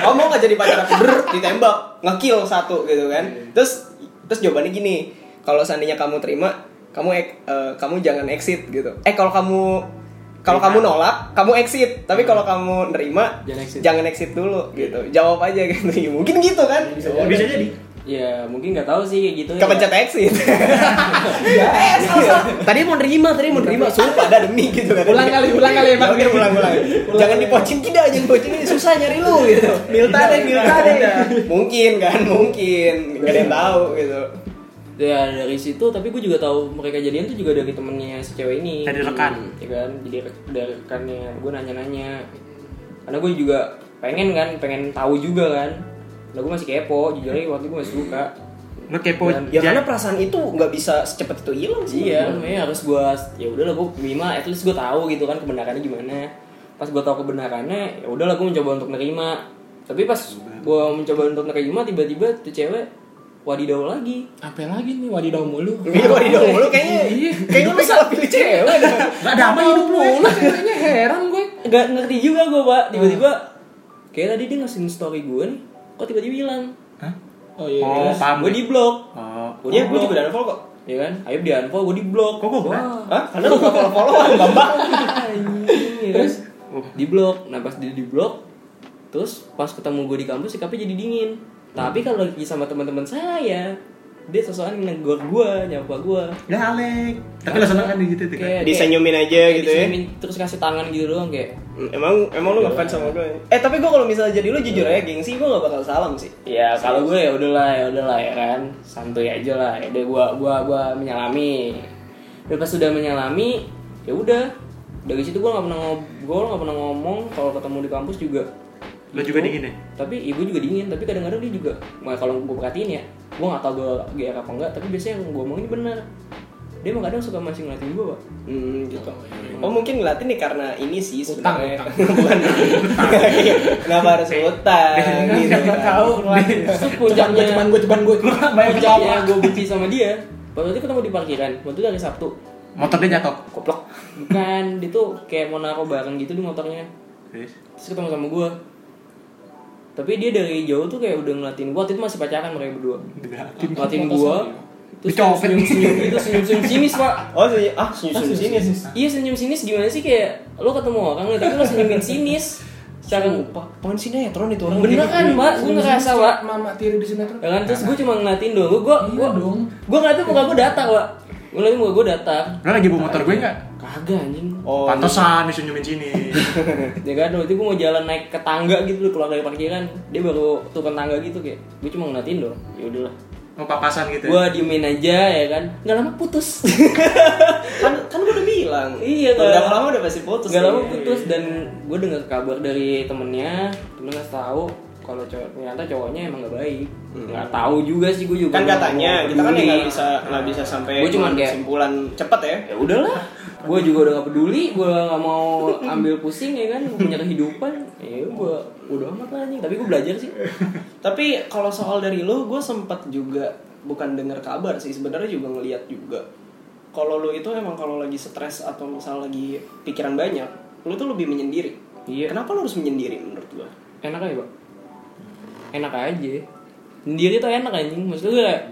kamu mau nggak jadi pacar aku? Drrrr, ditembak, ngekill satu gitu kan. Terus terus jawabannya gini, kalau seandainya kamu terima, kamu ek- eh, kamu jangan exit gitu. Eh kalau kamu kalau kamu nolak, kamu exit. Tapi kalau kamu nerima, Jangan exit. jangan exit dulu gitu. Jawab aja gitu. Ya, mungkin gitu kan. Bisa jadi. ya mungkin nggak tahu sih gitu ya. Kepencet exit. eh, salah, salah. Tadi mau nerima, tadi mau nerima. Sumpah ada demi gitu kan. Ulang kali, ulang kali, Bang. Oke, ulang, ulang. Jangan dipocin tidak, jangan dipocin ini susah nyari lu gitu. Milta deh, milta deh. Mungkin kan, mungkin. Gak ada yang tahu gitu. Ya dari situ tapi gue juga tahu mereka jadian tuh juga dari temennya si cewek ini. Dari rekan. ya kan? Jadi dari rekannya gue nanya-nanya. Karena gue juga pengen kan pengen tahu juga kan. Nah gue masih kepo jujur aja waktu itu gue masih suka. Lu kepo. Dan- Ya jan- karena perasaan itu nggak bisa secepat itu hilang sih. iya makanya harus gue ya udahlah gue minimal at least gue tahu gitu kan kebenarannya gimana. Pas gue tahu kebenarannya ya udahlah gue mencoba untuk nerima. Tapi pas gue mencoba untuk nerima tiba-tiba tuh cewek wadidaw lagi Apa lagi nih wadidaw mulu? Iya, wadidaw mulu kayaknya. Iya. Kayaknya lu salah pilih cewek. Gak ada apa hidup lu. mulu kayaknya heran gue. nggak ngerti juga gue pak tiba-tiba kayak tadi dia ngasih story gue nih kok tiba-tiba hilang Hah? Oh iya. Oh, paham gue gue. di blok Oh. Iya, gue di-block. juga udah unfollow kok. ya kan ayo di unfollow gue di blok Kok enggak? Hah? Karena lu gak follow-followan, Bambang. terus di blok nah pas dia di blok terus pas ketemu gue di kampus sikapnya jadi dingin tapi kalau lagi sama teman-teman saya dia sosokan negor gue nyapa gue Ya Alek. Tapi lo seneng kan gitu tuh? Kayak- Disenyumin aja kayak gitu ya. disenyumin, terus kasih tangan gitu doang kayak Emang emang lu ngefans sama gue? Eh tapi gue kalau misalnya jadi lu jujur aja gengsi gue gak bakal salam sih. Ya kalau gue ya udahlah ya udahlah ya kan santuy aja lah ya udah gua gua gua menyalami. Dan pas sudah menyalami ya udah dari situ gua nggak pernah ngobrol nggak pernah ngomong kalau ketemu di kampus juga. Lo juga dingin ya? Tapi ibu juga dingin tapi kadang-kadang dia juga nah, kalau gue perhatiin ya gue nggak tahu gue GR apa enggak tapi biasanya yang gue omongin benar dia emang kadang suka masih ngeliatin gue pak Hmm, gitu. Oh mungkin ngeliatin nih karena ini sih sebenarnya. utang. Bukan. Kenapa harus utang? gitu kan. tahu Ceban puncaknya gue, ceban gue, puncaknya gue benci sama dia waktu itu ketemu di parkiran waktu itu hari Sabtu Motor dia jatuh. koplok bukan dia tuh kayak mau naruh barang gitu di motornya terus ketemu sama gue tapi dia dari jauh tuh kayak udah ngeliatin gue waktu itu masih pacaran mereka berdua. Ngeliatin. Gue terus senyum senyum gitu senyum senyum sinis pak. Oh senyum, ah senyum senyum sini sih. iya senyum sinis. Gimana sih kayak lo ketemu orang tapi lo senyumin sinis secara Pak, pohon sinetron itu orang. bener kan pak? Gue ngerasa pak. Mama tiri di sinetron. ya kan? Terus gue cuma ngeliatin doang. Gue gue Iya dong. gue ngeliatin muka gue datar pak gue ngeliatin muka gue datar Lo lagi bawa motor gue enggak? kagak anjing Oh, Pantesan disenyumin sini. ya kan waktu itu gue mau jalan naik ke tangga gitu keluar dari parkiran dia baru turun tangga gitu kayak gue cuma ngeliatin doang ya udahlah Mau papasan gitu. gue diemin aja ya kan nggak lama putus kan kan gue udah bilang. Iya, kan. udah lama udah pasti putus. nggak lama putus dan gue dengar kabar dari temennya temen nggak tahu kalau cowok ternyata cowoknya emang nggak baik nggak tahu juga sih gue juga Kan katanya kita kan nggak bisa nggak bisa sampai Gua cuman kayak- kesimpulan cepet ya. ya udahlah gue juga udah gak peduli gue nggak mau ambil pusing ya kan gue punya kehidupan ya gue udah amat lah anjing tapi gue belajar sih Tapi kalau soal dari lo, gue sempat juga bukan dengar kabar sih sebenarnya juga ngeliat juga. Kalau lo itu emang kalau lagi stres atau misal lagi pikiran banyak, lo tuh lebih menyendiri. Iya. Kenapa lo harus menyendiri menurut gue? enak aja pak enak aja sendiri tuh enak anjing maksudnya gue kayak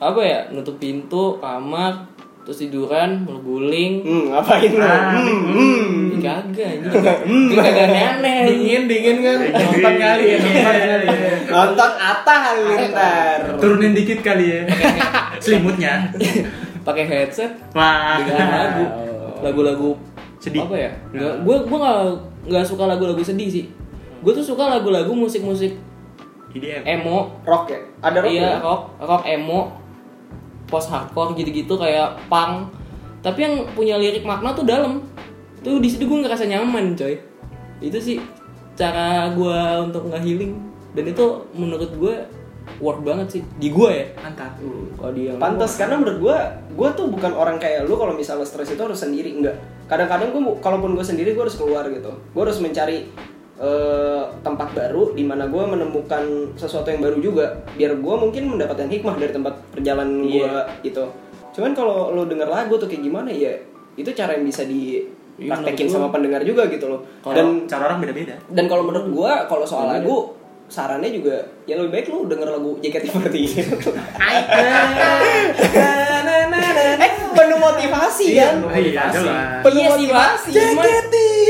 apa ya nutup pintu kamar terus tiduran berguling Hmm, ngapain lu? Ah, Hmm, hmm. Kagak anjing Ini kagak anjing. Dingin dingin kan. Nonton kali ya, nonton kali ya. Nonton Atta Halilintar. Turunin dikit kali ya. Selimutnya. pakai headset Wah. lagu lagu-lagu Sedih. apa ya gue gue nggak nggak suka lagu-lagu sedih sih gue tuh suka lagu-lagu musik-musik IDM. emo Rock ya? Ada rock iya ya? rock rock emo post hardcore gitu-gitu kayak punk tapi yang punya lirik makna tuh dalam tuh di situ gue ngerasa nyaman coy itu sih cara gue untuk nggak healing dan itu menurut gue work banget sih di gue ya Mantap. kalau dia Pantas karena menurut gua, gua tuh bukan orang kayak lu kalau misalnya stres itu harus sendiri enggak. Kadang-kadang gua kalaupun gua sendiri gua harus keluar gitu. Gua harus mencari eh, tempat baru di mana gua menemukan sesuatu yang baru juga biar gua mungkin mendapatkan hikmah dari tempat perjalanan gua Iya. gitu. Cuman kalau lu denger lagu tuh kayak gimana ya? Itu cara yang bisa Iya, dipraktekin menurut sama pendengar juga gitu loh. Kalau- Dan Cara orang beda-beda. dan kalau menurut gua kalau soal Beda. lagu sarannya juga ya lebih baik lu denger lagu JKT48 eh penuh motivasi kan Iya, jelas. penuh Iya sih, Pak. motivasi Cuma-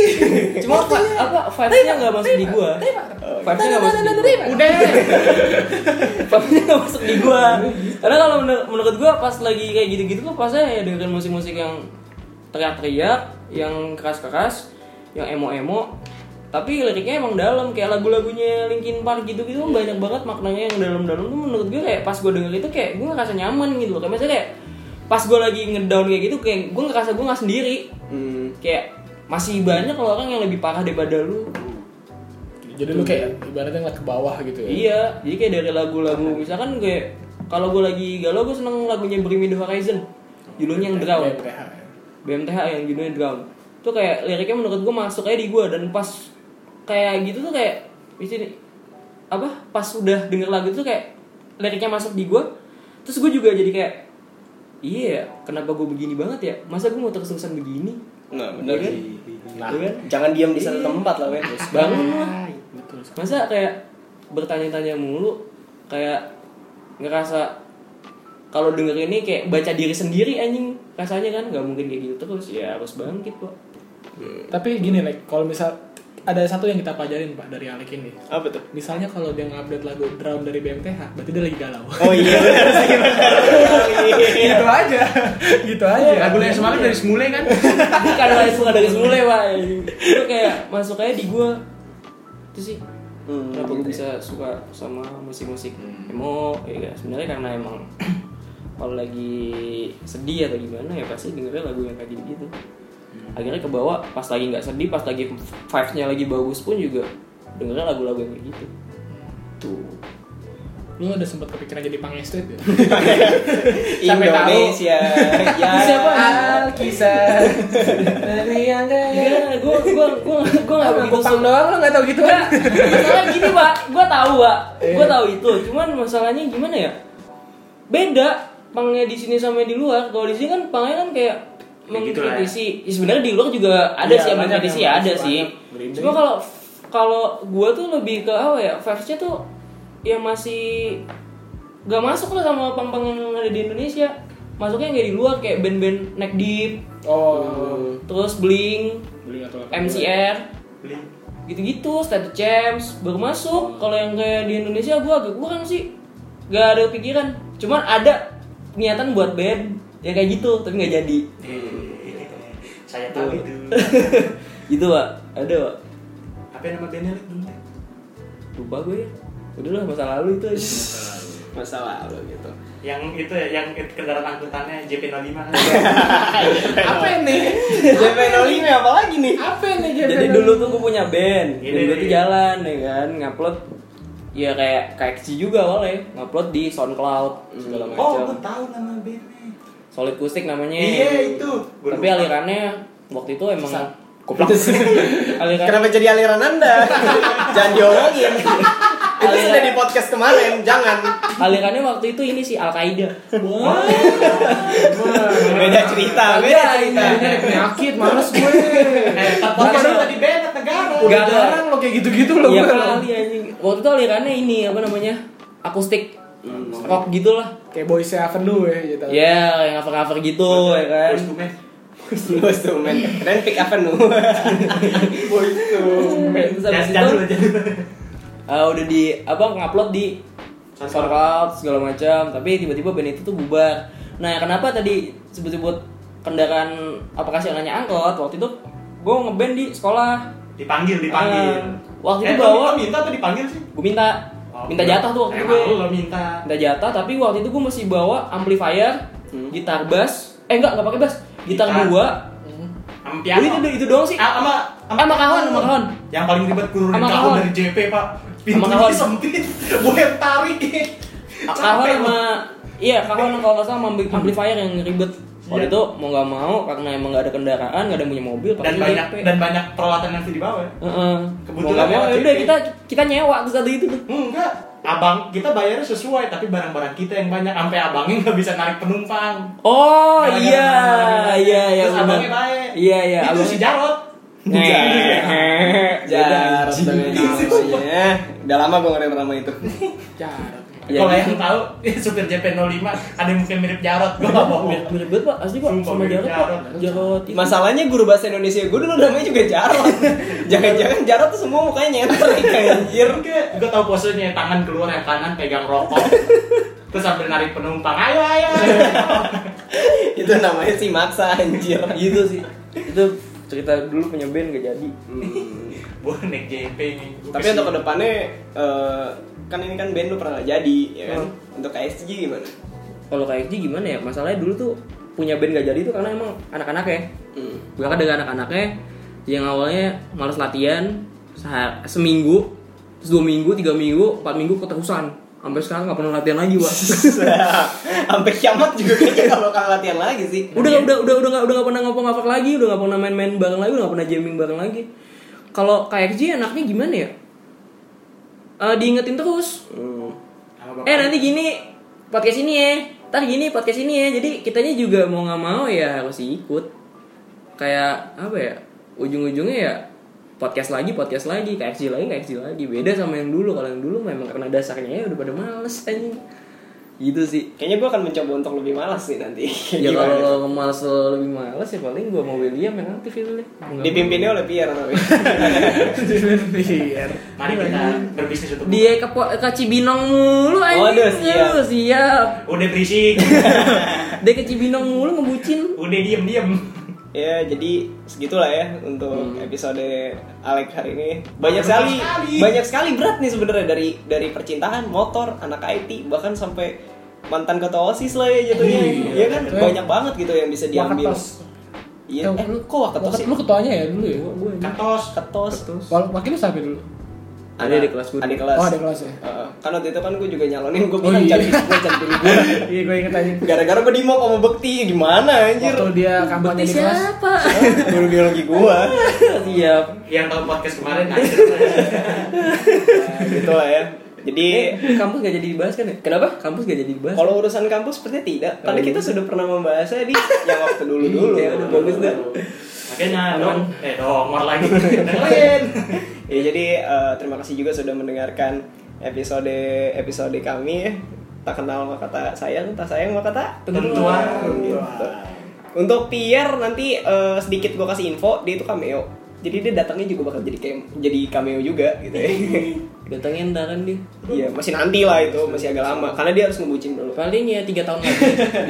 cuma apa vibes-nya nggak masuk di gua? vibes-nya nggak masuk di gua. Udah. vibes-nya nggak masuk di gua. Karena kalau menur- menurut gua pas lagi kayak gitu-gitu kok pasnya ya dengerin musik-musik yang teriak-teriak yang keras-keras yang emo-emo. Tapi liriknya emang dalam kayak lagu-lagunya Linkin Park gitu-gitu kan banyak banget maknanya yang dalam-dalam tuh menurut gue kayak pas gue denger itu kayak gue ngerasa nyaman gitu loh. Kayak misalnya kayak pas gue lagi ngedown kayak gitu kayak gue ngerasa gue nggak sendiri. Hmm. kayak masih banyak loh orang yang lebih parah daripada lu. Jadi lu kayak ibaratnya ngeliat ke bawah gitu ya. iya jadi kayak dari lagu-lagu misalkan kayak kalau gue lagi galau gue seneng lagunya Bring Me The Horizon. Judulnya yang Drown. BMTH ya. BMTH yang judulnya Drown. Itu kayak liriknya menurut gue masuk aja di gue dan pas kayak gitu tuh kayak di sini apa pas udah denger lagu itu kayak liriknya masuk di gue terus gue juga jadi kayak iya ya, kenapa gue begini banget ya? Masa gue mau terus-terusan begini nah Iya kan? Nah, Iya kan? jangan diam di satu tempat lah men bangun lah betul. masa kayak bertanya-tanya mulu kayak ngerasa kalau denger ini kayak baca diri sendiri anjing rasanya kan? Nggak mungkin kayak gitu terus. Ya harus bangkit kok. Tapi gini, like, kalau misal ada satu yang kita pelajarin Pak dari Alek ini. apa tuh Misalnya kalau dia ngupdate lagu Drown dari BMTH, berarti dia lagi galau. oh iya benar sih benar gitu aja. gitu aja. Lagu yang semalam dari Semule kan? bukan lah suka dari semula pak itu kayak masuk aja di gua itu sih Hmm, kenapa gue gitu bisa suka sama musik-musik emo ya sebenarnya karena emang kalau lagi sedih atau gimana ya pasti dengernya lagu yang kayak gitu akhirnya ke bawah pas lagi nggak sedih pas lagi vibes-nya lagi bagus pun juga dengernya lagu-lagu yang kayak gitu tuh Lu udah sempat kepikiran jadi pangestrit ya? Indonesia ya Siapa? Alkisah Dari yang Iya, gue gue gue gue nggak begitu doang lu gak tau gitu kan? Masalahnya gini pak, gue tahu pak, gue tahu itu. Cuman masalahnya gimana ya? Beda pangnya di sini sama di luar. Kalau di sini kan pangnya kan kayak Ya gitu ya. mengkritisi. Ya, sebenarnya di luar juga ada Iya, sih yang mengkritisi yang ada sih. Cuma kalau kalau gue tuh lebih ke apa ya? Verse-nya tuh yang masih gak masuk lah sama pang-pang yang ada di Indonesia. Masuknya yang kayak di luar kayak band-band Neck Deep, Oh, terus Blink, beli atau apa? MCR, Beli. gitu-gitu state champs baru masuk kalau yang kayak di Indonesia gua agak kurang sih gak ada pikiran cuman ada niatan buat band yang kayak gitu tapi nggak jadi. Eh, Saya tahu itu. gitu pak. Ada pak. Apa nama bandnya dulu? Lupa gue ya. Udah lah masa lalu itu aja. Masa lalu gitu. Yang itu ya, yang kendaraan angkutannya JP05 kan? Apa ini? JP05 apa lagi nih? Apa ini? jadi dulu tuh gue punya band. Gini dan gue tuh nih. jalan ya kan? Ngupload ya kayak kayak juga awalnya ngupload di SoundCloud segala Oh, macam. Gue tahu nama bandnya. Solid Kustik namanya Iya itu. Gua tapi lupa. alirannya waktu itu emang. Goblok. aliran Kenapa jadi aliran anda? Jangan diomongin. Itu sudah di podcast kemarin, jangan. alirannya waktu itu ini sih Al Qaeda. Beda cerita, beda cerita. Ini penyakit, males gue. Eh, Bukan lu tadi band negara. Udah Enggak, jarang lo kayak gitu-gitu lo. Iya gue. kali anjing. Waktu itu alirannya ini apa namanya? Akustik rock gitu lah Kayak Boys Avenue ya gitu. ya yang cover cover gitu ya kan Boys to Men. Bos tuh men. Keren pick Avenue. Boys tuh. terus Jangan habis itu jangan dulu, jangan dulu. eh, udah di apa ngupload di SoundCloud segala macam tapi tiba-tiba band itu tuh bubar nah kenapa tadi sebut-sebut kendaraan aplikasi yang nanya angkot waktu itu gue ngeband di sekolah Dipanggil, dipanggil. Ah, waktu Eh, itu bawa- minta atau dipanggil sih? gue minta minta jatah tuh waktu itu Emang gue lu lo minta. minta jatah tapi waktu itu gue masih bawa amplifier gitar bass eh enggak enggak pakai bass gitar Gitar. dua Sama Udah, piano. itu itu doang sih Ah, sama sama kahon sama kahon Yang paling ribet kahon kahon. dari JP, Pak. Pintunya sempit. Gue yang tarik. kahon Capek, sama iya kahon kalau nggak salah amplifier yang ribet waktu Iya. itu mau nggak mau karena emang nggak ada kendaraan nggak ada yang punya mobil dan banyak JP. dan banyak peralatan yang harus dibawa. ya. Heeh. Kebetulan mau mau udah kita kita nyewa ke satu itu Enggak, abang kita bayarnya sesuai tapi barang-barang kita yang banyak sampai abangnya nggak bisa narik penumpang. oh iya mana-mana. iya iya Terus abangnya baik. iya iya Itu abang- si Jarot. Ngehe. Jar, Beda, anjing. namanya. Udah lama gue ngedenger nama itu. Jarot. Iya, Kalau gitu. yang tahu supir JP05 ada yang mungkin mirip Jarot, gua enggak bohong. mirip mirip banget pak asli pak Sumpah, sama mirip Jarot pak Jarot. Jarot itu. Masalahnya guru bahasa Indonesia gue dulu namanya juga Jarot. Jangan-jangan Jarot tuh semua mukanya nyenter kayak anjir. Gua tahu posenya tangan keluar yang kanan pegang rokok. Terus sambil narik penumpang, ayo ayo. ayo. Itu namanya si maksa anjir. gitu sih itu cerita dulu punya band gak jadi Gua naik JP nih. Gua Tapi untuk ke depannya eh, kan ini kan band lu pernah gak jadi ya kan. Untuk KSG gimana? kalau XG gimana ya masalahnya dulu tuh punya band gak jadi tuh karena emang anak-anak ya Hmm. bahkan dengan anak-anaknya yang awalnya males latihan seminggu terus dua minggu tiga minggu empat minggu keterusan sampai sekarang nggak pernah latihan lagi wah Sampai kiamat juga kayaknya kalau bakal latihan lagi sih. udah udah udah udah nggak udah nggak pernah ngopong ngapok lagi udah nggak pernah main-main bareng lagi udah nggak pernah jamming bareng lagi kalau KXG enaknya gimana ya Eh, diingetin terus. Hmm. Eh nanti gini podcast ini ya. Ntar gini podcast ini ya. Jadi kitanya juga mau nggak mau ya harus ikut. Kayak apa ya ujung-ujungnya ya podcast lagi podcast lagi. KXG lagi KXG lagi. Beda sama yang dulu. Kalau yang dulu memang karena dasarnya ya udah pada males anjing gitu sih Kayaknya gue akan mencoba untuk lebih malas sih nanti. ya Gimana? kalau lo lebih males ya paling gua mau William yang aktif itu deh dipimpinnya oleh Pierre namanya. Biar. Mari kita berbisnis untuk dia ke, ke Cibinong mulu anjing Waduh, siap. Siap Udah berisik. dia ke Cibinong mulu ngebucin Udah diem diem. ya jadi segitulah ya untuk Hmm. episode Alek hari ini. Banyak sekali, sekali. banyak sekali berat nih sebenarnya dari dari percintaan, motor, anak IT, bahkan sampai mantan ketua osis lah ya jatuhnya. Iya. Iya kan Eh. banyak banget gitu yang bisa diambil. Wakatos. Iya, Eh, lu- kok wakatos sih? Lu ketuanya ya dulu ya? gue Ketos. Ketos. Wal wakilnya siapa dulu? Ada di kelas gue. Ada kelas. Oh, ada kelas ya? Heeh. kan waktu itu kan gue juga nyalonin, gue Oh, bilang iya. cantik, gue cantik gue. Iya, gue inget aja. Gara-gara gue di sama Bekti, gimana anjir? Waktu dia kampanye di kelas. siapa? Guru biologi gue. siap Yang tahu podcast kemarin nah, Nah, gitu lah ya. Jadi eh, kampus gak jadi dibahas kan ya Kenapa? kampus gak jadi dibahas Kalau urusan kampus sepertinya tidak, karena Oh, kita sudah pernah membahasnya di yang waktu dulu-dulu. Iya, udah bagus dah. Makanya dong, eh dongor lagi. Dengerin. Ya jadi eh, terima kasih juga sudah mendengarkan episode episode kami ya. Tak kenal maka tak sayang, tak sayang maka tak Tentuan. Gitu. Untuk Pierre nanti eh, sedikit gue kasih info, dia itu cameo. Jadi dia datangnya juga bakal jadi cam- jadi cameo juga gitu ya. datangin ntar kan dia Iya, masih nanti lah itu, masih agak lama karena dia harus ngebucin dulu. paling ya tiga tahun lagi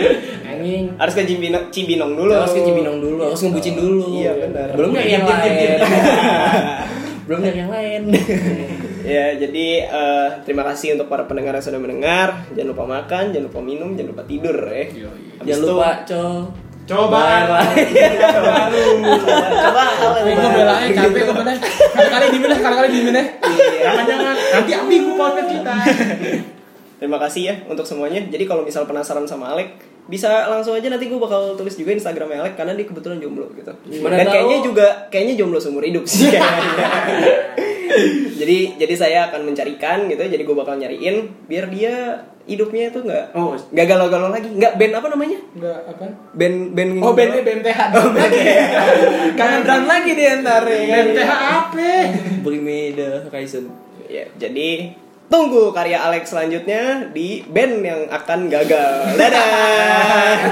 anjing Harus ke Cibinong, Cibinong dulu. harus ke Cibinong dulu harus ngebucin dulu Iya, benar. belum dari yang lain belum dari yang lain Ya, jadi eh, terima kasih untuk para pendengar yang sudah mendengar. Jangan lupa makan, jangan lupa minum, jangan lupa tidur ya. Habis jangan lupa co Coba. coba Eh, gue belanya capek gue bener. Kali-kali deh, kali-kali diemin deh. Jangan-jangan nanti ambigu podcast kita. Terima kasih ya untuk semuanya. Jadi kalau misal penasaran sama Alek, bisa langsung aja nanti gue bakal tulis juga Instagram Alek karena dia kebetulan jomblo gitu. Mana Dan tahu. kayaknya juga kayaknya jomblo seumur hidup sih kayaknya. jadi jadi saya akan mencarikan gitu. Jadi gue bakal nyariin biar dia hidupnya itu nggak Oh. nggak galau-galau lagi. Nggak band apa namanya? Enggak apa? Band band Oh, bandnya BMTH. Oh, Kangen drum lagi dia ntar ya kan? BMTH apa? Brimeda Horizon Ya, jadi tunggu karya Alex selanjutnya di band yang akan gagal. Dadah.